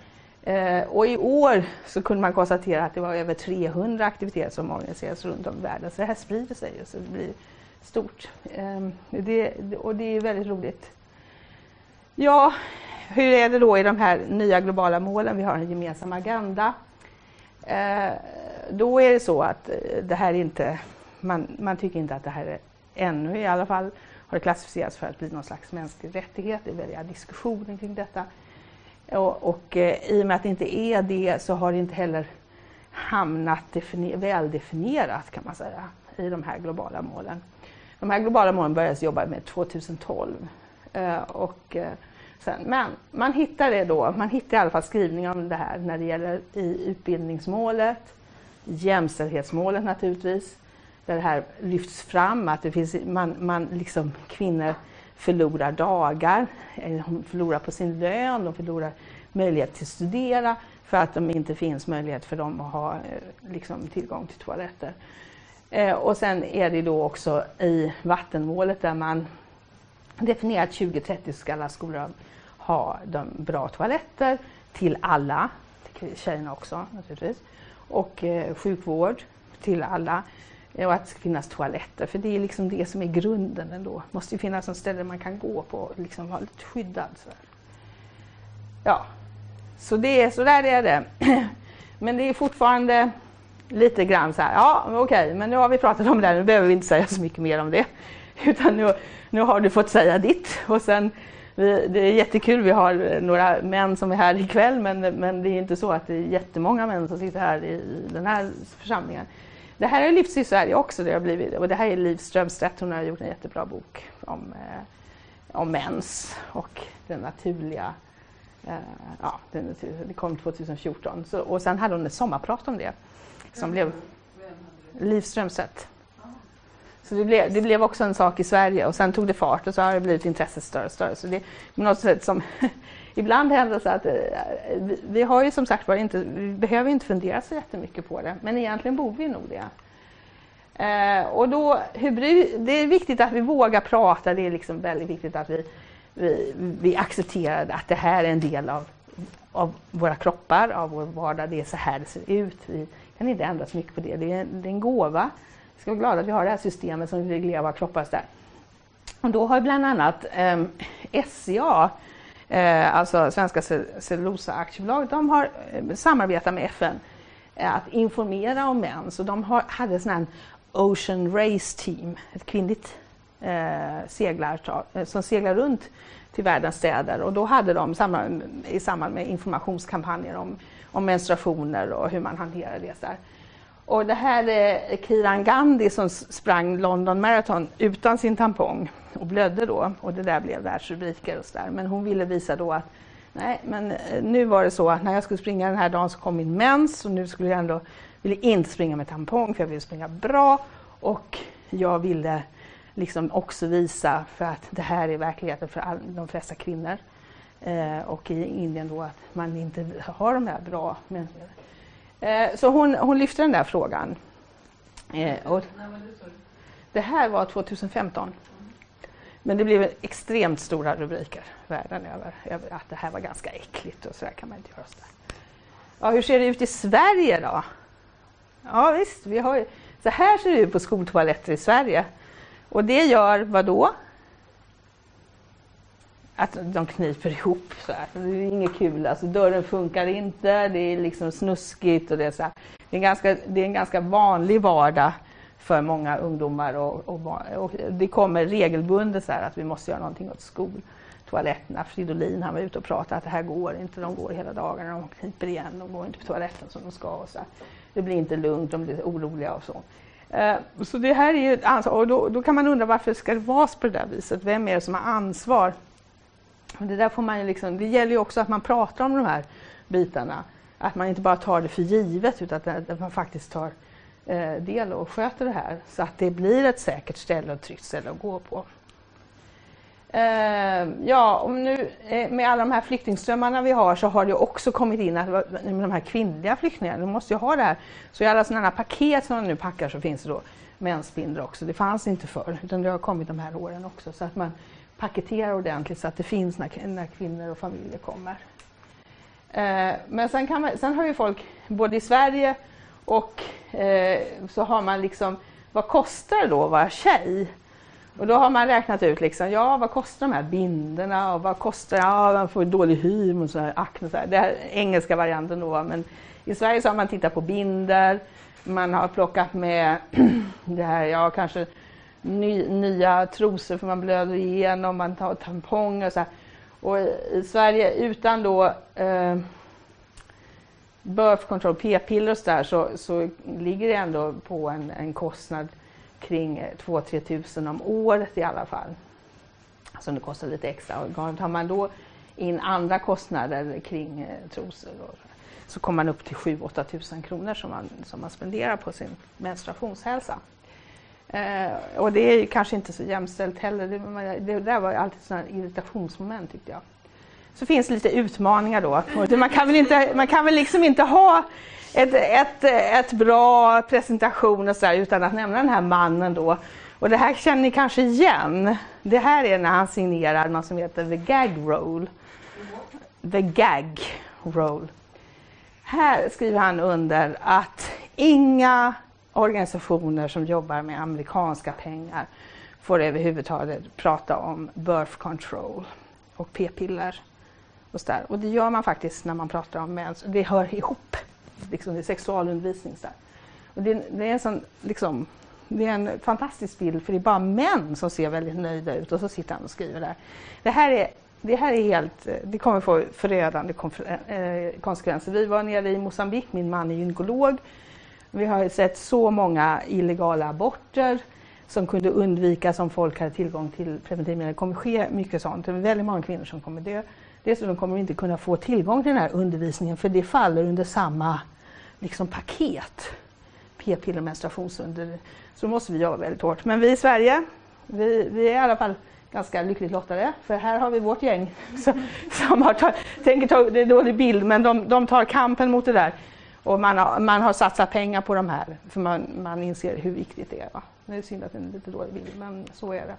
Eh, och i år så kunde man konstatera att det var över 300 aktiviteter som organiserades runt om i världen. Så det här sprider sig så det blir stort. Eh, det, och det är väldigt roligt. Ja, hur är det då i de här nya globala målen? Vi har en gemensam agenda. Eh, då är det så att eh, det här inte, man, man tycker inte att det här är, ännu i alla fall, har det klassificerats för att bli någon slags mänsklig rättighet. Det är väldiga diskussioner kring detta. Och, och eh, i och med att det inte är det så har det inte heller hamnat definier, väldefinierat kan man säga i de här globala målen. De här globala målen började jobba med 2012. Eh, och, eh, sen, men man hittar det då, man hittar i alla fall skrivningar om det här när det gäller i utbildningsmålet, jämställdhetsmålet naturligtvis, där det här lyfts fram att det finns, man, man liksom, kvinnor förlorar dagar, de förlorar på sin lön, de förlorar möjlighet till att studera för att det inte finns möjlighet för dem att ha eh, liksom, tillgång till toaletter. Eh, och sen är det då också i vattenmålet där man definierat 2030 ska alla skolor ha de bra toaletter till alla, till tjejerna också naturligtvis, och eh, sjukvård till alla och att det ska finnas toaletter, för det är liksom det som är grunden ändå. Det måste ju finnas ett ställe man kan gå på och liksom vara lite skyddad. Så. Ja, så, det är, så där är det. Men det är fortfarande lite grann så här, ja okej, okay, men nu har vi pratat om det här, nu behöver vi inte säga så mycket mer om det. Utan nu, nu har du fått säga ditt. Och sen, vi, det är jättekul, vi har några män som är här ikväll, men, men det är inte så att det är jättemånga män som sitter här i, i den här församlingen. Det här har lyfts i Sverige också, det har blivit, och det här är Liv Strömstedt, hon har gjort en jättebra bok om, eh, om mens och den naturliga eh, ja, den, det kom 2014. Så, och sen hade hon ett sommarprat om det. Som blev Liv Strömstedt. Så det blev, det blev också en sak i Sverige och sen tog det fart och så har det blivit intresset större och större. Så det på något sätt som ibland händer så att eh, vi, vi har ju som sagt var inte, vi behöver inte fundera så jättemycket på det, men egentligen borde vi nog det. Eh, och då, det är viktigt att vi vågar prata, det är liksom väldigt viktigt att vi, vi, vi accepterar att det här är en del av, av våra kroppar, av vår vardag, det är så här det ser ut. Vi kan inte ändra så mycket på det, det är, det är en gåva. Vi ska vara glada att vi har det här systemet som reglerar våra kroppar. Och där. Och då har bland annat eh, SCA eh, alltså Svenska Cellulosa Aktiebolag, de har eh, samarbetat med FN eh, att informera om mens. Och de har, hade sån här Ocean Race Team, ett kvinnligt eh, seglartag eh, som seglar runt till världens städer och då hade de samma, i samband med informationskampanjer om, om menstruationer och hur man hanterar det. Där. Och det här är Kiran Gandhi som sprang London Marathon utan sin tampong och blödde då och det där blev världsrubriker och så där. Men hon ville visa då att nej, men eh, nu var det så att när jag skulle springa den här dagen så kom min mens och nu skulle jag ändå, ville inte springa med tampong för jag ville springa bra och jag ville liksom också visa för att det här är verkligheten för all, de flesta kvinnor. Eh, och i Indien då att man inte har de här bra människorna. Eh, så hon, hon lyfte den där frågan. Eh, och det här var 2015. Men det blev extremt stora rubriker världen över, över att det här var ganska äckligt och så där kan man inte göra. Så, ja, hur ser det ut i Sverige då? Ja visst, vi har, så här ser det ut på skoltoaletter i Sverige. Och det gör vad då? Att de kniper ihop. Så här. Det är inget kul. Alltså, dörren funkar inte, det är liksom snuskigt. Och det, är så här. Det, är ganska, det är en ganska vanlig vardag för många ungdomar. Och, och, och det kommer regelbundet så här, att vi måste göra någonting åt skoltoaletterna. Fridolin han var ute och pratade att det här går inte. De går hela dagarna, de kniper igen, de går inte på toaletten som de ska. Och så här. Det blir inte lugnt, de blir oroliga och så. Eh, så det här är ju ett ansvar. Och då, då, kan man undra varför ska det vara på det där viset? Vem är det som har ansvar? Det, där får man liksom, det gäller ju också att man pratar om de här bitarna. Att man inte bara tar det för givet utan att man faktiskt tar eh, del och sköter det här så att det blir ett säkert ställe och tryggt ställe att gå på. Eh, ja, och nu eh, med alla de här flyktingströmmarna vi har så har det också kommit in att eh, de här kvinnliga flyktingarna, de måste ju ha det här. Så i alla sådana här paket som de nu packar så finns det då mensbindor också. Det fanns inte förr, utan det har kommit de här åren också. Så att man Paketera ordentligt så att det finns när, när kvinnor och familjer kommer. Eh, men sen, kan man, sen har ju folk, både i Sverige och eh, så har man liksom, vad kostar det då att vara tjej? Och då har man räknat ut, liksom, ja vad kostar de här binderna och vad kostar, ja man får dålig hy och så här, akne, så här. Det är engelska varianten då, men i Sverige så har man tittat på binder, man har plockat med det här, ja kanske ny, nya trosor för man blöder igenom, man tar tamponger och så här. Och i Sverige utan då eh, birth control, p-piller och så där, så, så ligger det ändå på en, en kostnad kring eh, 2-3 tusen om året i alla fall. Alltså det kostar lite extra. Och tar man då in andra kostnader kring eh, trosor och, så kommer man upp till 7-8 tusen kronor som man, som man spenderar på sin menstruationshälsa. Eh, och det är kanske inte så jämställt heller. Det, det där var alltid ett irritationsmoment tyckte jag. Så finns det lite utmaningar då. Man kan väl, inte, man kan väl liksom inte ha ett, ett, ett bra presentation och så där, utan att nämna den här mannen då. Och det här känner ni kanske igen. Det här är när han signerar något som heter The Gag Roll. The Gag Roll. Här skriver han under att inga organisationer som jobbar med amerikanska pengar får överhuvudtaget prata om birth control och p-piller. Och, så och det gör man faktiskt när man pratar om mens. Det hör ihop liksom, det är sexualundervisning. Så och det, det, är en sån, liksom, det är en fantastisk bild för det är bara män som ser väldigt nöjda ut och så sitter han och skriver där. Det här är, det här är helt, eh, det kommer få förödande eh, konsekvenser. Vi var nere i Mosambik, min man är gynekolog. Vi har sett så många illegala aborter som kunde undvikas om folk hade tillgång till preventivmedel. Det kommer ske mycket sånt. Det är väldigt många kvinnor som kommer dö. Dessutom kommer de inte kunna få tillgång till den här undervisningen för det faller under samma liksom, paket. P-piller och menstruationsunder. Så måste vi jobba väldigt hårt. Men vi i Sverige, vi, vi är i alla fall ganska lyckligt lottade. För här har vi vårt gäng som, som har tagit, tänker ta, det är en dålig bild, men de, de tar kampen mot det där. Och man har, man har satsat pengar på de här, för man, man inser hur viktigt det är. Va? Det är synd att det är lite dålig bild, men så är det.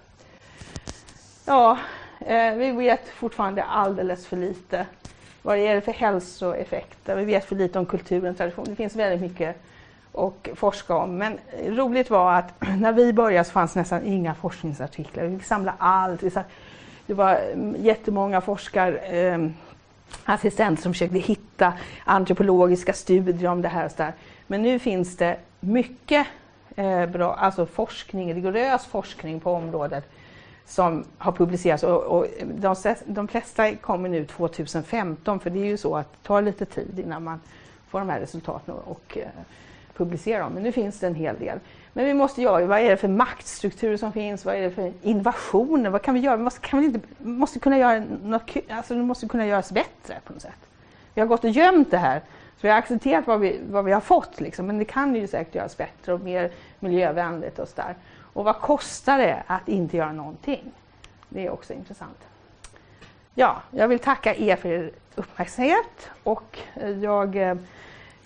Ja, eh, vi vet fortfarande alldeles för lite. Vad är det för hälsoeffekter? Vi vet för lite om kulturen, tradition. Det finns väldigt mycket att forska om. Men roligt var att när vi började så fanns nästan inga forskningsartiklar. Vi fick samla allt. Det var mm, jättemånga forskare. eh, assistenter som försökte hitta antropologiska studier om det här. Och så där. Men nu finns det mycket eh, bra, alltså forskning, rigorös forskning på området som har publicerats och, och de, de, flesta kommer nu 2015 för det är ju så att det tar lite tid innan man får de här resultaten och, och eh, publicerar dem. men nu finns det en hel del. Men vi måste göra, vad är det för maktstrukturer som finns? Vad är det för innovationer? Vad kan vi göra? Vi måste, kan vi inte, måste kunna göra något, alltså det måste kunna göras bättre på något sätt. Vi har gått och gömt det här, så vi har accepterat vad vi, vad vi har fått, liksom, men det kan ju säkert göras bättre och mer miljövänligt och sådär. Och vad kostar det att inte göra någonting? Det är också intressant. Ja, jag vill tacka er för er uppmärksamhet och jag eh,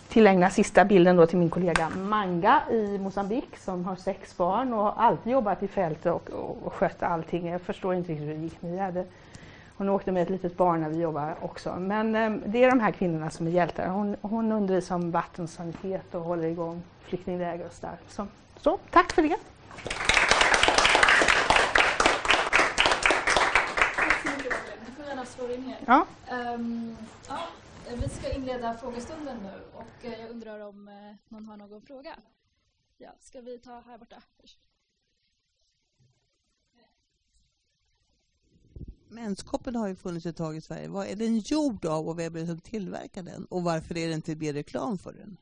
tillägnar sista bilden då till min kollega Manga i Mosambik som har sex barn och alltid jobbat i fältet och, och, och skött allting. Jag förstår inte riktigt hur det gick. Ni hade, hon åkte med ett litet barn när vi jobbade också. Men eh, det är de här kvinnorna som är hjältar. Hon, hon undervisar om vattensanitet och håller igång flyktingläger och sådär. Så, så tack för det. Ja. Um, ja, vi ska inleda frågestunden nu och eh, jag undrar om eh, någon har någon fråga? Ja, ska vi ta här borta först? Menskoppen har ju funnits ett tag i Sverige. Vad är den gjord av och vem är det som tillverkar den? Och varför är det inte mer reklam för den?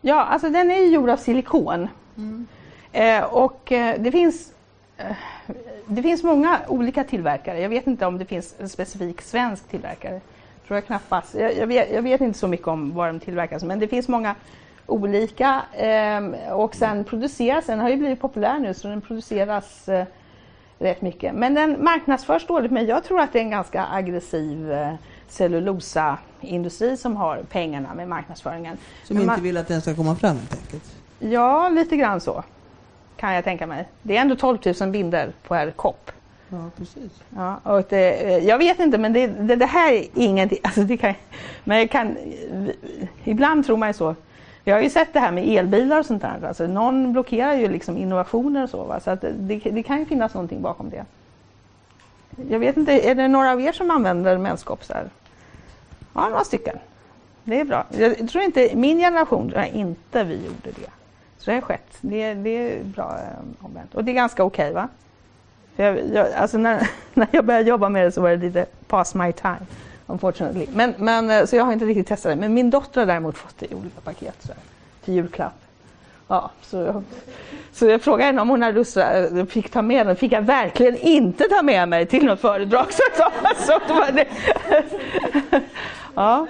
Ja, alltså den är gjord av silikon. Mm. Eh, och eh, det finns eh, det finns många olika tillverkare. Jag vet inte om det finns en specifik svensk tillverkare. Tror jag knappast. Jag, jag, vet, jag vet, inte så mycket om var de tillverkas, men det finns många olika. Eh, och sen produceras den, har ju blivit populär nu, så den produceras eh, rätt mycket. Men den marknadsförs dåligt, men jag tror att det är en ganska aggressiv eh, cellulosaindustri som har pengarna med marknadsföringen. Som men inte man, vill att den ska komma fram helt enkelt? Ja, lite grann så kan jag tänka mig. Det är ändå 12 000 binder per kopp. Ja, precis. Ja, och det, eh, jag vet inte, men det, det, det här är ingenting. Alltså det kan, men jag kan, ibland tror man ju så. Vi har ju sett det här med elbilar och sånt där. Alltså någon blockerar ju liksom innovationer och så. Va? Så att det, det kan ju finnas någonting bakom det. Jag vet inte, är det några av er som använder menskoppsar? Ja, några stycken. Det är bra. Jag tror inte, min generation, inte vi gjorde det. Så det har skett. Det, det är bra eh, omvänt. Och det är ganska okej okay, va? Jag, jag, alltså när, när jag började jobba med det så var det lite past my time. Unfortunately. Men, men, eh, så jag har inte riktigt testat det. Men min dotter har däremot fått det i olika paket så, till julklapp. Ja, så, jag, så jag frågade henne om hon hade lust att eh, fick ta med den. fick jag verkligen inte ta med mig till något föredrag. Så, så, så var det. ja.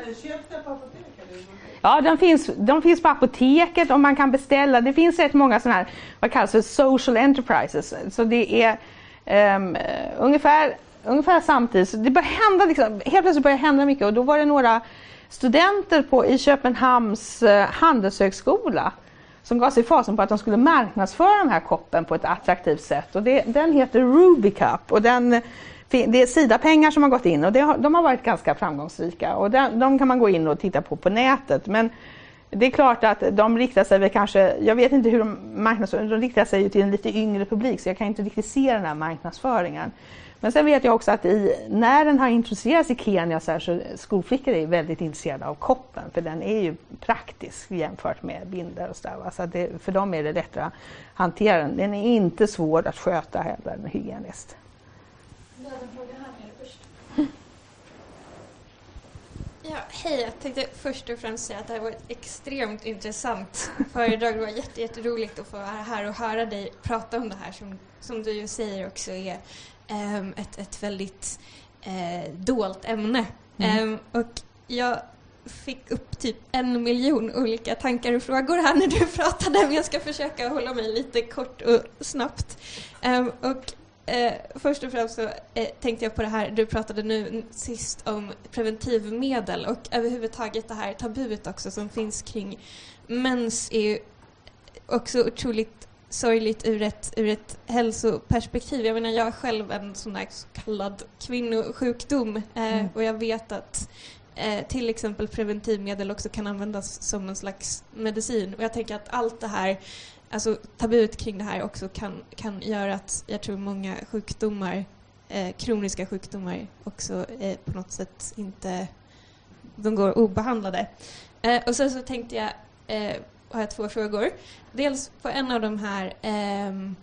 Ja, de finns, de finns på apoteket och man kan beställa. Det finns rätt många sådana här, vad kallas för social enterprises. Så det är um, ungefär, ungefär samtidigt. Så det började hända, liksom, helt plötsligt börjar hända mycket och då var det några studenter på, i Köpenhamns uh, handelshögskola som gav sig fasen på att de skulle marknadsföra den här koppen på ett attraktivt sätt. Och det, den heter Ruby Cup och den det är Sida-pengar som har gått in och har, de har varit ganska framgångsrika och de, de, kan man gå in och titta på på nätet. Men det är klart att de riktar sig väl kanske, jag vet inte hur de marknadsför, de riktar sig till en lite yngre publik så jag kan inte riktigt se den här marknadsföringen. Men sen vet jag också att i, när den har introducerats i Kenya så, här, så skolflickor är väldigt intresserade av koppen för den är ju praktisk jämfört med binder och sådär. Så det, för dem är det lättare att hantera den. Den är inte svår att sköta heller hygieniskt hade en fråga här nere först. Ja, hej. Jag tänkte först och främst säga att det här var ett extremt intressant föredrag. Det var jätte, jätteroligt att få vara här och höra dig prata om det här som, som du ju säger också är um, ett, ett väldigt uh, dolt ämne. Mm. Um, och jag fick upp typ en miljon olika tankar och frågor här när du pratade men jag ska försöka hålla mig lite kort och snabbt. Um, och Eh, först och främst så eh, tänkte jag på det här, du pratade nu sist om preventivmedel och överhuvudtaget det här tabuet också som finns kring mens är ju också otroligt sorgligt ur ett, ur ett hälsoperspektiv. Jag menar, jag har själv en sån här så kallad kvinnosjukdom eh, mm. och jag vet att eh, till exempel preventivmedel också kan användas som en slags medicin. Och jag tänker att allt det här alltså tabut kring det här också kan, kan göra att jag tror många sjukdomar, eh, kroniska sjukdomar också eh, på något sätt inte de går obehandlade. Eh, och sen så tänkte jag, eh, har jag två frågor. Dels på en av de här ehm,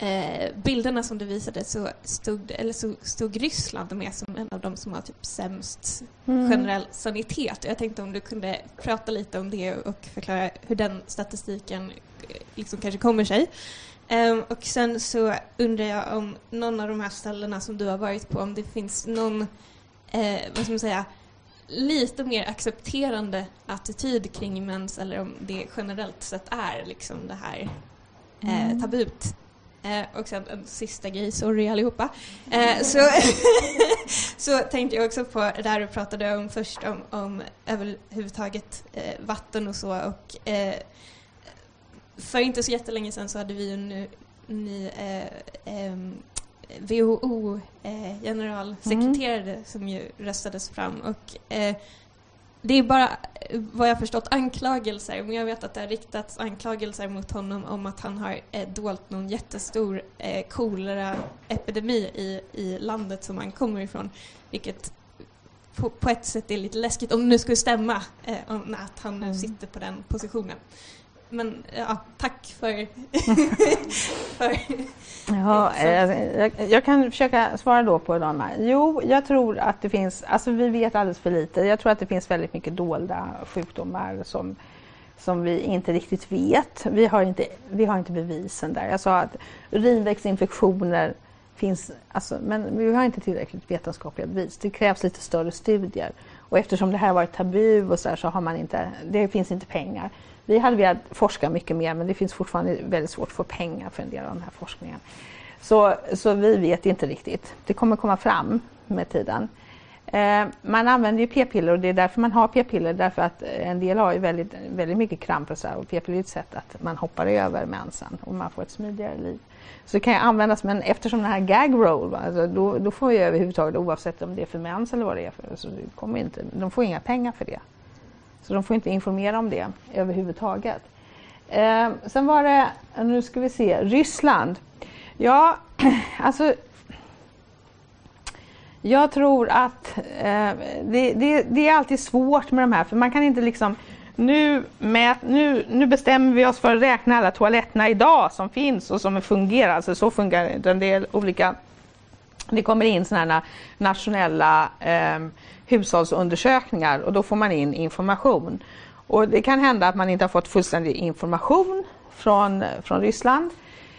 eh, bilderna som du visade så stod, eller så stod Ryssland med som en av de som har typ sämst Mm. generell sanitet. Jag tänkte om du kunde prata lite om det och förklara hur den statistiken eh, liksom kanske kommer sig. Ehm, och sen så undrar jag om någon av de här ställena som du har varit på, om det finns någon, eh, vad ska man säga, lite mer accepterande attityd kring mens eller om det generellt sett är liksom det här eh, Mm. tabut. Eh, och sen en sista grej, sorry allihopa. Eh, så, så tänkte jag också på det där du pratade om först om, om överhuvudtaget eh, vatten och så och eh, för inte så jättelänge sedan så hade vi en ny, ny eh, ehm, WHO eh, generalsekreterare som ju röstades fram och eh, det är bara vad jag förstått anklagelser, men jag vet att det har riktats anklagelser mot honom om att han har eh, dolt någon jättestor eh, koleraepidemi i, i landet som han kommer ifrån, vilket på, på ett sätt är lite läskigt om det nu skulle stämma eh, att han nu Mm. sitter på den positionen. Men ja, tack för... för Ja, eh, jag, jag kan försöka svara då på de här. Jo, jag tror att det finns, alltså vi vet alldeles för lite. Jag tror att det finns väldigt mycket dolda sjukdomar som, som vi inte riktigt vet. Vi har inte, vi har inte bevisen där. Jag sa att urinvägsinfektioner finns, alltså, men vi har inte tillräckligt vetenskapliga bevis. Det krävs lite större studier. Och eftersom det här har varit tabu och så, här, så har man inte, det finns inte pengar. Vi hade velat forska mycket mer men det finns fortfarande väldigt svårt att få pengar för en del av den här forskningen. Så, så vi vet inte riktigt. Det kommer komma fram med tiden. Eh, man använder ju p-piller och det är därför man har p-piller därför att en del har ju väldigt, väldigt mycket kramp och så här, och p-piller är ett sätt att man hoppar över mensen och man får ett smidigare liv. Så det kan ju användas men eftersom den här gag roll, va, alltså, då, då får ju överhuvudtaget oavsett om det är för mens eller vad det är för, så det kommer inte, de får inga pengar för det. Så de får inte informera om det överhuvudtaget. Eh, sen var det, nu ska vi se, Ryssland. Ja, alltså jag tror att eh, det, det, det är alltid svårt med de här för man kan inte liksom nu, mät, nu, nu bestämmer vi oss för att räkna alla toaletterna idag som finns och som fungerar. Alltså så fungerar det inte. Det är olika det kommer in sådana här nationella eh, hushållsundersökningar och då får man in information. Och det kan hända att man inte har fått fullständig information från, från Ryssland.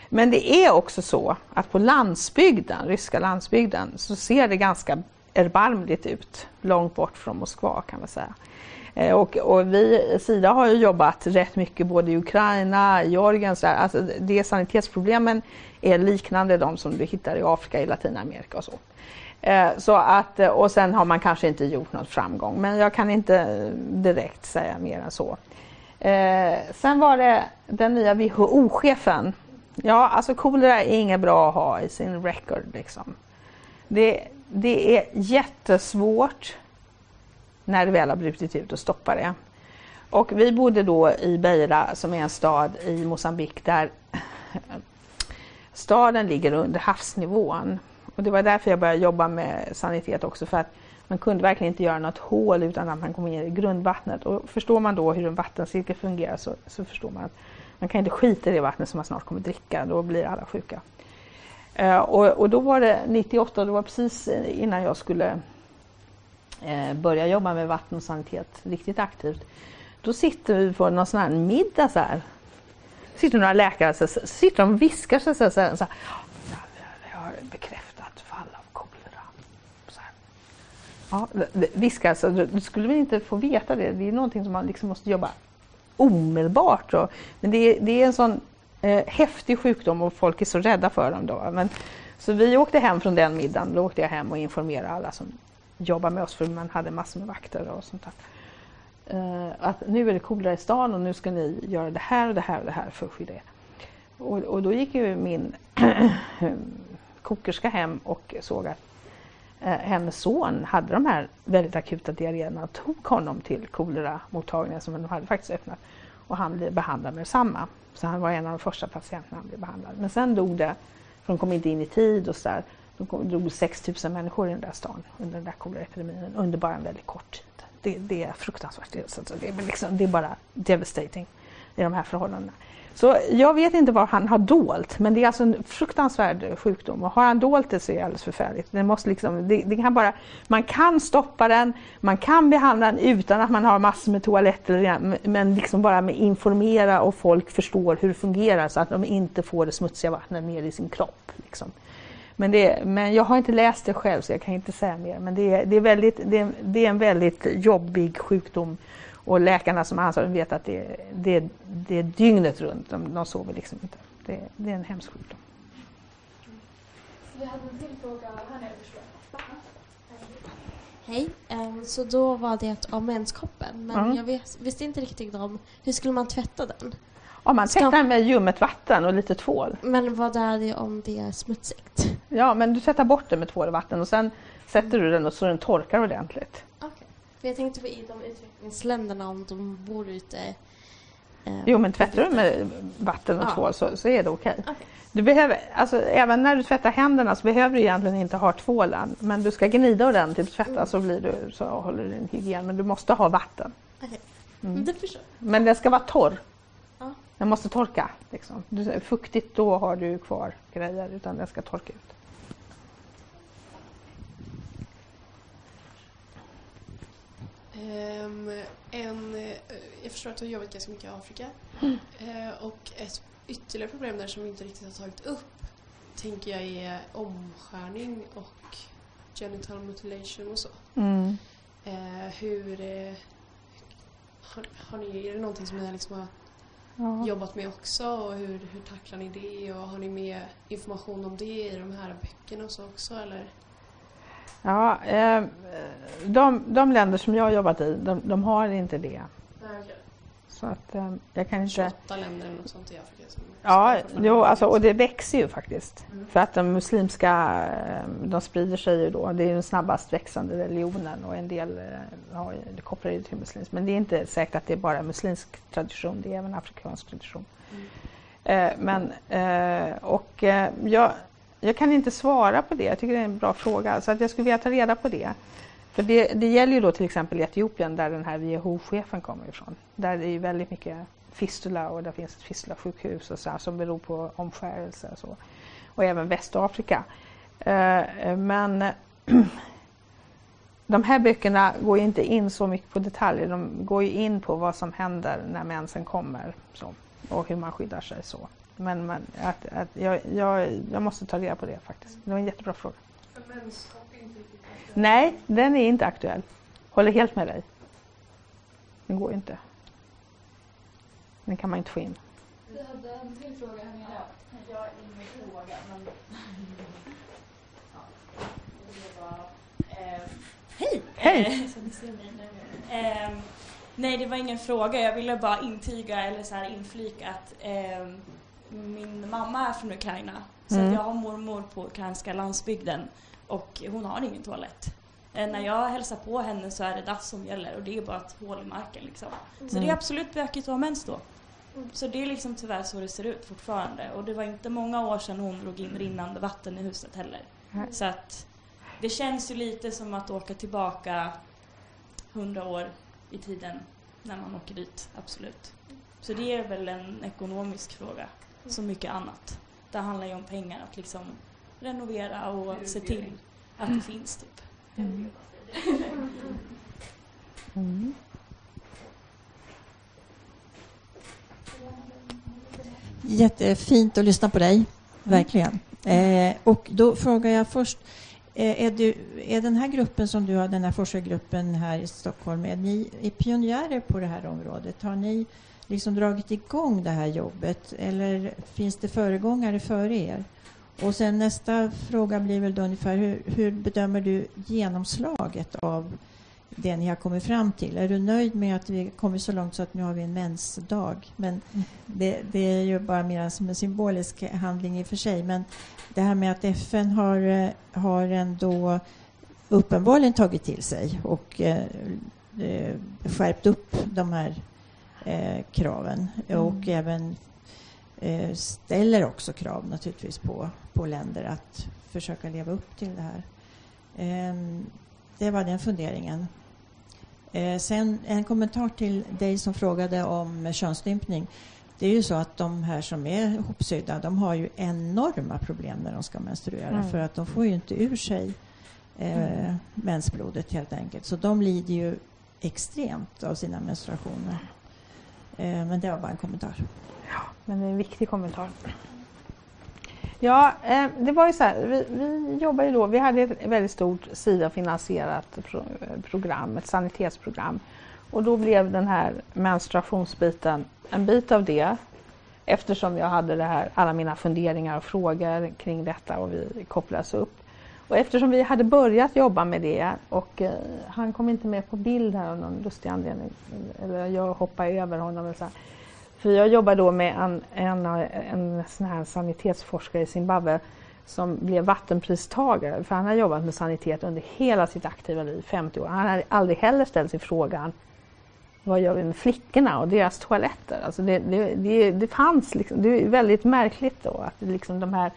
Men det är också så att på landsbygden, ryska landsbygden, så ser det ganska erbarmligt ut långt bort från Moskva kan man säga. Eh, och, och vi, Sida har ju jobbat rätt mycket både i Ukraina, Georgien, så där. Alltså det sanitetsproblemen är liknande de som du hittar i Afrika, i Latinamerika och så. Eh, Så att, eh, och sen har man kanske inte gjort något framgång, men jag kan inte direkt säga mer än så. Eh, sen var det den nya WHO-chefen. Ja, alltså kolera är inget bra att ha i sin record. Liksom. Det, det är jättesvårt när det väl har brutit ut och stoppa det. Och vi bodde då i Beira som är en stad i Mosambik där staden ligger under havsnivån. Och det var därför jag började jobba med sanitet också för att man kunde verkligen inte göra något hål utan att man kom ner i grundvattnet. Och förstår man då hur en vattencirkel fungerar så, så förstår man att man kan inte skita i det vattnet som man snart kommer dricka, då blir alla sjuka. Eh, och, och då var det 98, det var precis innan jag skulle eh, börja jobba med vatten och sanitet riktigt aktivt. Då sitter vi på någon sån här middag så här. Sitter några läkare så, så sitter de och viskar så, här, så, här, så här. "Ja, Jag har bekräftat fall av kolera. Så här. Ja, viska alltså, du, skulle väl inte få veta det. Det är någonting som man liksom måste jobba omedelbart. Och, men det, är- det är en sån eh, häftig sjukdom och folk är så rädda för dem. Då. Men, så vi åkte hem från den middagen. Då åkte jag hem och informerade alla som jobbar med oss för man hade massor med vakter och sånt där. Eh, att nu är det coolare i stan och nu ska ni göra det här och det här och det här för att skydda er. Och, och då gick ju min kokerska hem och såg att Eh, hennes son hade de här väldigt akuta diarréerna och tog honom till koleramottagningen som de hade faktiskt öppnat. Och han blev behandlad med samma. Så han var en av de första patienterna han blev behandlad. Men sen dog det, för de kom inte in i tid och sådär. De dog 6 000 människor i den där stan under den där koleraepidemin under bara en väldigt kort tid. Det, det är fruktansvärt. Det, så det, är liksom, det är bara devastating i de här förhållandena. Så jag vet inte vad han har dolt, men det är alltså en fruktansvärd sjukdom och har han dolt det så är det alldeles förfärligt. Det måste liksom, det, det kan bara, man kan stoppa den, man kan behandla den utan att man har massor med toaletter, men liksom bara med informera och folk förstår hur det fungerar så att de inte får det smutsiga vattnet ner i sin kropp. Liksom. Men, det, men jag har inte läst det själv så jag kan inte säga mer. Men det är, det är, väldigt, det är, det är en väldigt jobbig sjukdom och läkarna som ansvarar vet att det, det, det är dygnet runt, de, de sover liksom inte. Det, det är en hemsk sjukdom. Vi hade en till fråga här nere förstår Hej, um, så då var det om menskoppen, men Mm. jag vis, visste inte riktigt om hur skulle man tvätta den? Om man tvättar den med ljummet vatten och lite tvål. Men vad är det om det är smutsigt? Ja, men du tvättar bort det med tvål och vatten och sen sätter du den och så den torkar ordentligt. För jag tänkte på i de utvecklingsländerna om de bor ute... eh, Jo, men tvättar du med vatten och Ja. tvål så, så är det okej. Du behöver, alltså, även när du tvättar händerna så behöver du egentligen inte ha tvålen. Men du ska gnida ordentligt och tvätta så, blir du, så håller du din hygien. Men du måste ha vatten. Okej. Mm. Det Men den ska vara torr. Ja. Den måste torka. Liksom. Fuktigt, då har du kvar grejer. Utan den ska torka ut. Ehm, en, eh, jag förstår att du har jobbat ganska mycket i Afrika. Eh, och ett ytterligare problem där som vi inte riktigt har tagit upp tänker jag är omskärning och genital mutilation och så. Mm. Eh, hur... Har, har ni, är det någonting som ni har liksom har Ja. jobbat med också och hur, hur tacklar ni det och har ni med information om det i de här böckerna och så också eller? Ja, eh, de, de länder som jag har jobbat i, de, de har inte det. Okej. Så att eh, jag kan inte... 28 länder eller något sånt i Afrika som Ja, jo, alltså, och det växer ju faktiskt. Mm. För att de muslimska, eh, de sprider sig ju då. Det är den snabbast växande religionen och en del eh, har, ju- det kopplar ju till muslimsk. Men det är inte säkert att det är bara muslimsk tradition, det är även afrikansk tradition. Mm. Eh, men, eh, och jag, jag kan inte svara på det, jag tycker det är en bra fråga. Så att jag skulle vilja ta reda på det. För det, det gäller ju då till exempel i Etiopien där den här WHO-chefen kommer ifrån. Där det är ju väldigt mycket fistula och där finns ett fistulasjukhus och så här, som beror på omskärelse och så. Och även Västafrika. Eh, men de här böckerna går ju inte in så mycket på detaljer. De går ju in på vad som händer när mensen kommer så, och hur man skyddar sig. så. Men, men att, att jag, jag, jag måste ta reda på det faktiskt. Det var en jättebra fråga. Nej, den är inte aktuell. Håller helt med dig. Den går ju inte. Den kan man inte få in. Vi hade en till fråga här nere. Jag har ingen fråga, men... Hej! Hej. Eh, nu. Ehm, nej, det var ingen fråga. Jag ville bara intyga eller så här inflika att ehm, min mamma är från Ukraina. Så Mm. jag har mormor på ukrainska landsbygden och hon har ingen toalett. Eh, när jag hälsar på henne så är det dass som gäller och det är bara ett hål i marken liksom. Så det Mm. är absolut bökigt att ha mens då. Så det är liksom tyvärr så det ser ut fortfarande. Och det var inte många år sedan hon drog in rinnande vatten i huset heller. Nej. Så att det känns ju lite som att åka tillbaka hundra år i tiden när man åker dit, absolut. Så det är väl en ekonomisk fråga, som mycket annat. Det handlar ju om pengar, att liksom renovera och se till att det finns typ. Mm. Jättefint att lyssna på dig, verkligen. Eh, och då frågar jag först, eh, är, du, är den här gruppen som du har, den här forskargruppen här i Stockholm, är ni är pionjärer på det här området? Har ni liksom dragit igång det här jobbet eller finns det föregångare före er? Och sen nästa fråga blir väl då ungefär, hur, hur bedömer du genomslaget av det ni har kommit fram till? Är du nöjd med att vi kommit så långt så att nu har vi en mensdag? Men det, det är ju bara mer som en symbolisk handling i och för sig. Men det här med att FN har, eh, har ändå uppenbarligen tagit till sig och eh, eh skärpt upp de här eh, kraven och även eh, ställer också krav naturligtvis på, på länder att försöka leva upp till det här. Ehm, det var den funderingen. Eh, sen en kommentar till dig som frågade om könsstympning. Det är ju så att de här som är hopsydda, de har ju enorma problem när de ska menstruera Mm. för att de får ju inte ur sig eh, mensblodet helt enkelt. Så de lider ju extremt av sina menstruationer. Eh, men det var bara en kommentar. Men det är en viktig kommentar. Ja, eh, det var ju så här, vi, vi jobbar ju då, vi hade ett väldigt stort SIDA-finansierat pro, program, ett sanitetsprogram. Och då blev den här menstruationsbiten en bit av det. Eftersom jag hade det här, alla mina funderingar och frågor kring detta och vi kopplades upp. Och eftersom vi hade börjat jobba med det och eh, han kom inte med på bild här av någon lustig anledning. Eller jag hoppade över honom. Eller så här. För jag jobbar då med en, en, en sån här sanitetsforskare i Zimbabwe som blev vattenpristagare. För han har jobbat med sanitet under hela sitt aktiva liv, 50 år. Han har aldrig heller ställt sig frågan vad gör vi med flickorna och deras toaletter? Alltså det, det, det, det fanns liksom, det är väldigt märkligt då att liksom de, här,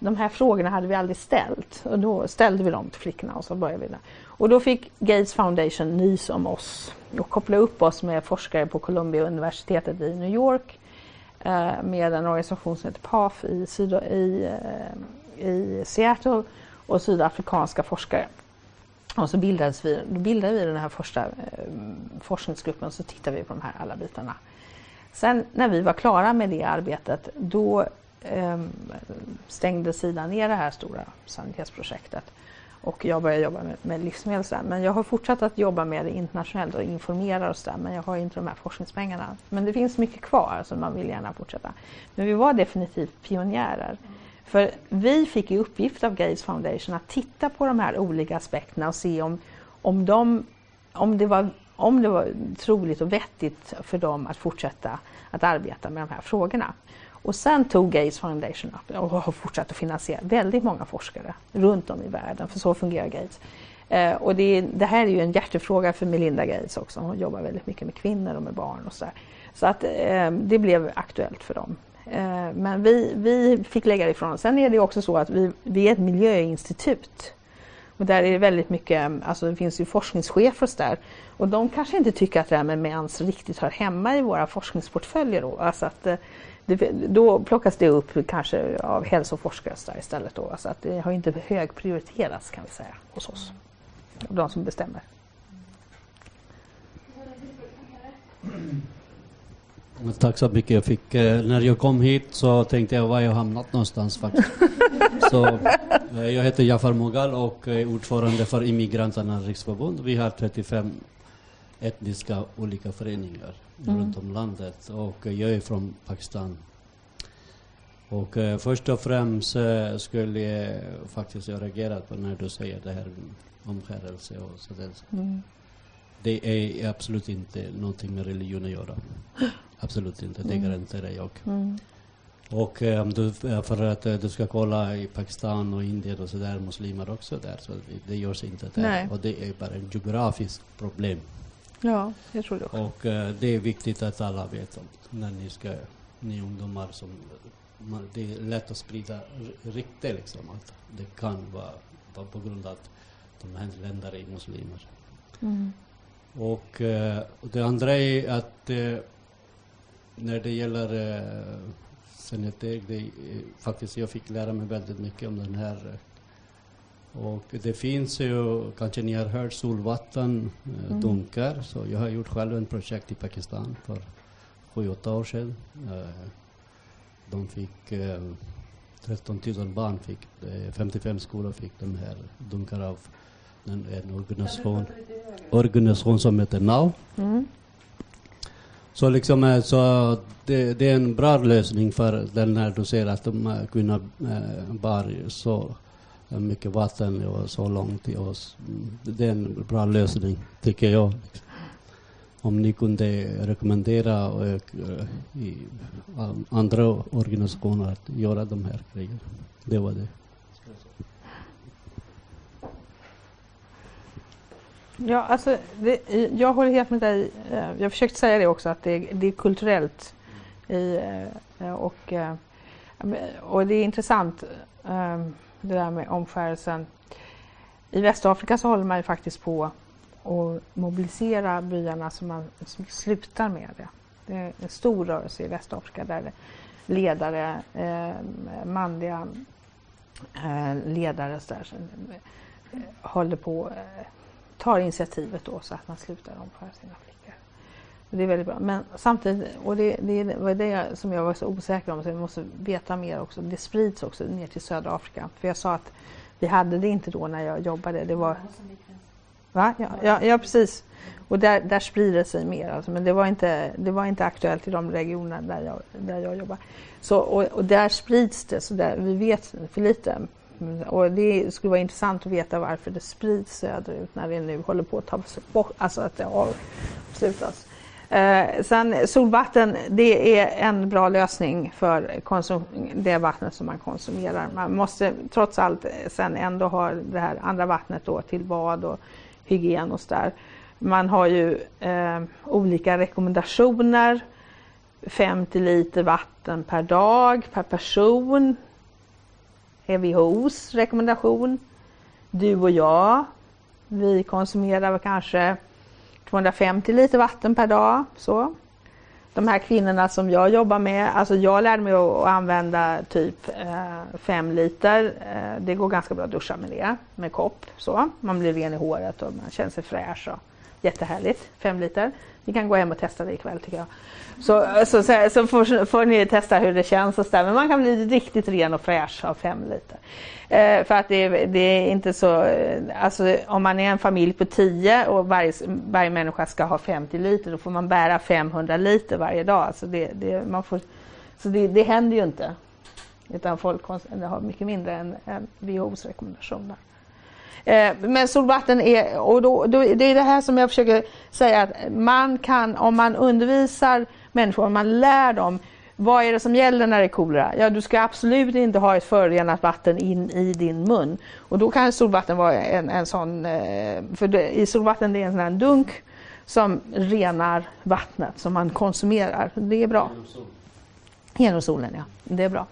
de här frågorna hade vi aldrig ställt. Och då ställde vi dem till flickorna och så började vi där. Och då fick Gates Foundation nys om oss och kopplade upp oss med forskare på Columbia universitetet i New York eh, med en organisation som heter PAF i, syd, i, eh, i Seattle och sydafrikanska forskare. Och så bildades vi, då bildade vi den här första eh, forskningsgruppen och så tittade vi på de här alla bitarna. Sen när vi var klara med det arbetet då Ehm, stängde Sida ner det här stora sanitetsprojektet och jag började jobba med, med livsmedel. Där. Men jag har fortsatt att jobba med det internationellt och informera och så där, men jag har inte de här forskningspengarna. Men det finns mycket kvar så man vill gärna fortsätta. Men vi var definitivt pionjärer. För vi fick i uppgift av Gates Foundation att titta på de här olika aspekterna och se om, om, de, om, det var, om det var troligt och vettigt för dem att fortsätta att arbeta med de här frågorna. Och sen tog Gates Foundation upp och har fortsatt att finansiera väldigt många forskare runt om i världen, för så fungerar Gates. Eh, och det, är, det, här är ju en hjärtefråga för Melinda Gates också. Hon jobbar väldigt mycket med kvinnor och med barn och sådär. Så att eh, det blev aktuellt för dem. Eh, men vi, vi fick lägga det ifrån oss. Sen är det också så att vi, vi är ett miljöinstitut. Och där är det väldigt mycket, alltså det finns ju forskningschefer och där. Och de kanske inte tycker att det här med mens riktigt hör hemma i våra forskningsportföljer då. Alltså att, eh, det, då plockas det upp kanske av hälsoforskare istället. Då. Alltså att det har inte högprioriterats kan vi säga hos oss. De som bestämmer. Tack så mycket. Jag fick, eh, när jag kom hit så tänkte jag var jag hamnat någonstans faktiskt. så, eh, jag heter Jafar Mogal och är ordförande för Immigranternas riksförbund. Vi har 35 etniska olika föreningar Mm. runt om landet och eh, jag är från Pakistan. Och eh, först och främst eh, skulle jag faktiskt jag reagera på när du säger det här om omskärelse och sådär. Mm. Det är absolut inte någonting med religion att göra. Absolut inte, det Mm. garanterar jag. Mm. Och eh, om du, eh, för att eh, du ska kolla i Pakistan och Indien och så där, muslimer också där, så det, det görs inte där. Nej. Och det är bara ett geografiskt problem. Ja, jag tror det också. Och eh, det är viktigt att alla vet om när ni ska, ni ungdomar som, man, det är lätt att sprida rykte liksom att det kan vara, vara på grund av att de här länderna är muslimer. Mm. Och eh, det andra är att eh, när det gäller eh, sanitär, det, eh, faktiskt jag fick lära mig väldigt mycket om den här. Eh, Och det finns ju, kanske ni har hört, solvatten eh, Mm. Så jag har gjort själv en projekt i Pakistan för sju, åtta år sedan. Eh, de fick eh, 13 000 barn fick, eh, 55 skolor fick de här dunkar av en, en organisation, organisation som heter NOW. Mm. Så liksom, eh, så det, det är en bra lösning för den när du ser att de eh, kvinnor eh, bar så eh, mycket vatten och så långt. till oss. det är en bra lösning, tycker jag. Om ni kunde rekommendera och, eh, i andra organisationer att göra de här grejerna. Det var det. Ja, alltså, det, jag håller helt med dig. Eh, jag försökte säga det också, att det, det är kulturellt. I, eh, och, och det är intressant ehm, det där med omskärelsen. I Västafrika så håller man ju faktiskt på att mobilisera byarna så man slutar med det. Det är en stor rörelse i Västafrika där ledare, eh, manliga eh, ledare så där, som, eh, håller på, eh, tar initiativet då så att man slutar omskära sina flickor. Det är väldigt bra. Men samtidigt, och det, det var det som jag var så osäker om, så vi måste veta mer också. Det sprids också ner till södra Afrika. För jag sa att vi hade det inte då när jag jobbade. Det var... Va? Ja, ja, ja precis. Och där, där sprider det sig mer. Alltså. Men det var, inte, det var inte aktuellt i de regionerna där jag, där jag jobbar. Så, och, och där sprids det, så där, vi vet för lite. Och det skulle vara intressant att veta varför det sprids söderut när det nu håller på att tas bort, alltså att det avslutas. Eh, sen solvatten, det är en bra lösning för konsum det vattnet som man konsumerar. Man måste trots allt eh, sen ändå ha det här andra vattnet då till bad och hygien och sådär. Man har ju eh, olika rekommendationer. 50 liter vatten per dag per person. är WHOs rekommendation. Du och jag, vi konsumerar kanske 250 liter vatten per dag. Så. De här kvinnorna som jag jobbar med, alltså jag lärde mig att använda typ 5 eh, liter. Eh, det går ganska bra att duscha med det, med kopp. Så. Man blir ren i håret och man känner sig fräsch. Och jättehärligt, 5 liter. Ni kan gå hem och testa det ikväll tycker jag. Så, alltså, så, så, så får, får, ni testa hur det känns och så där. Men man kan bli riktigt ren och fräsch av 5 liter. Eh, för att det, det, är inte så, eh, alltså om man är en familj på 10 och varje, varje människa ska ha 50 liter, då får man bära 500 liter varje dag. Alltså det, det, man får, så det, det händer ju inte. Utan folk har mycket mindre än, än WHOs rekommendationer. Eh, men solvatten är, och då, då, det är det här som jag försöker säga att man kan, om man undervisar människor, om man lär dem vad är det som gäller när det är kolera? Ja, du ska absolut inte ha ett förorenat vatten in i din mun. Och då kan solvatten vara en, en sån, eh, för det, i solvatten det är en sån här dunk som renar vattnet som man konsumerar. Det är bra. Genom solen, ja. Det är bra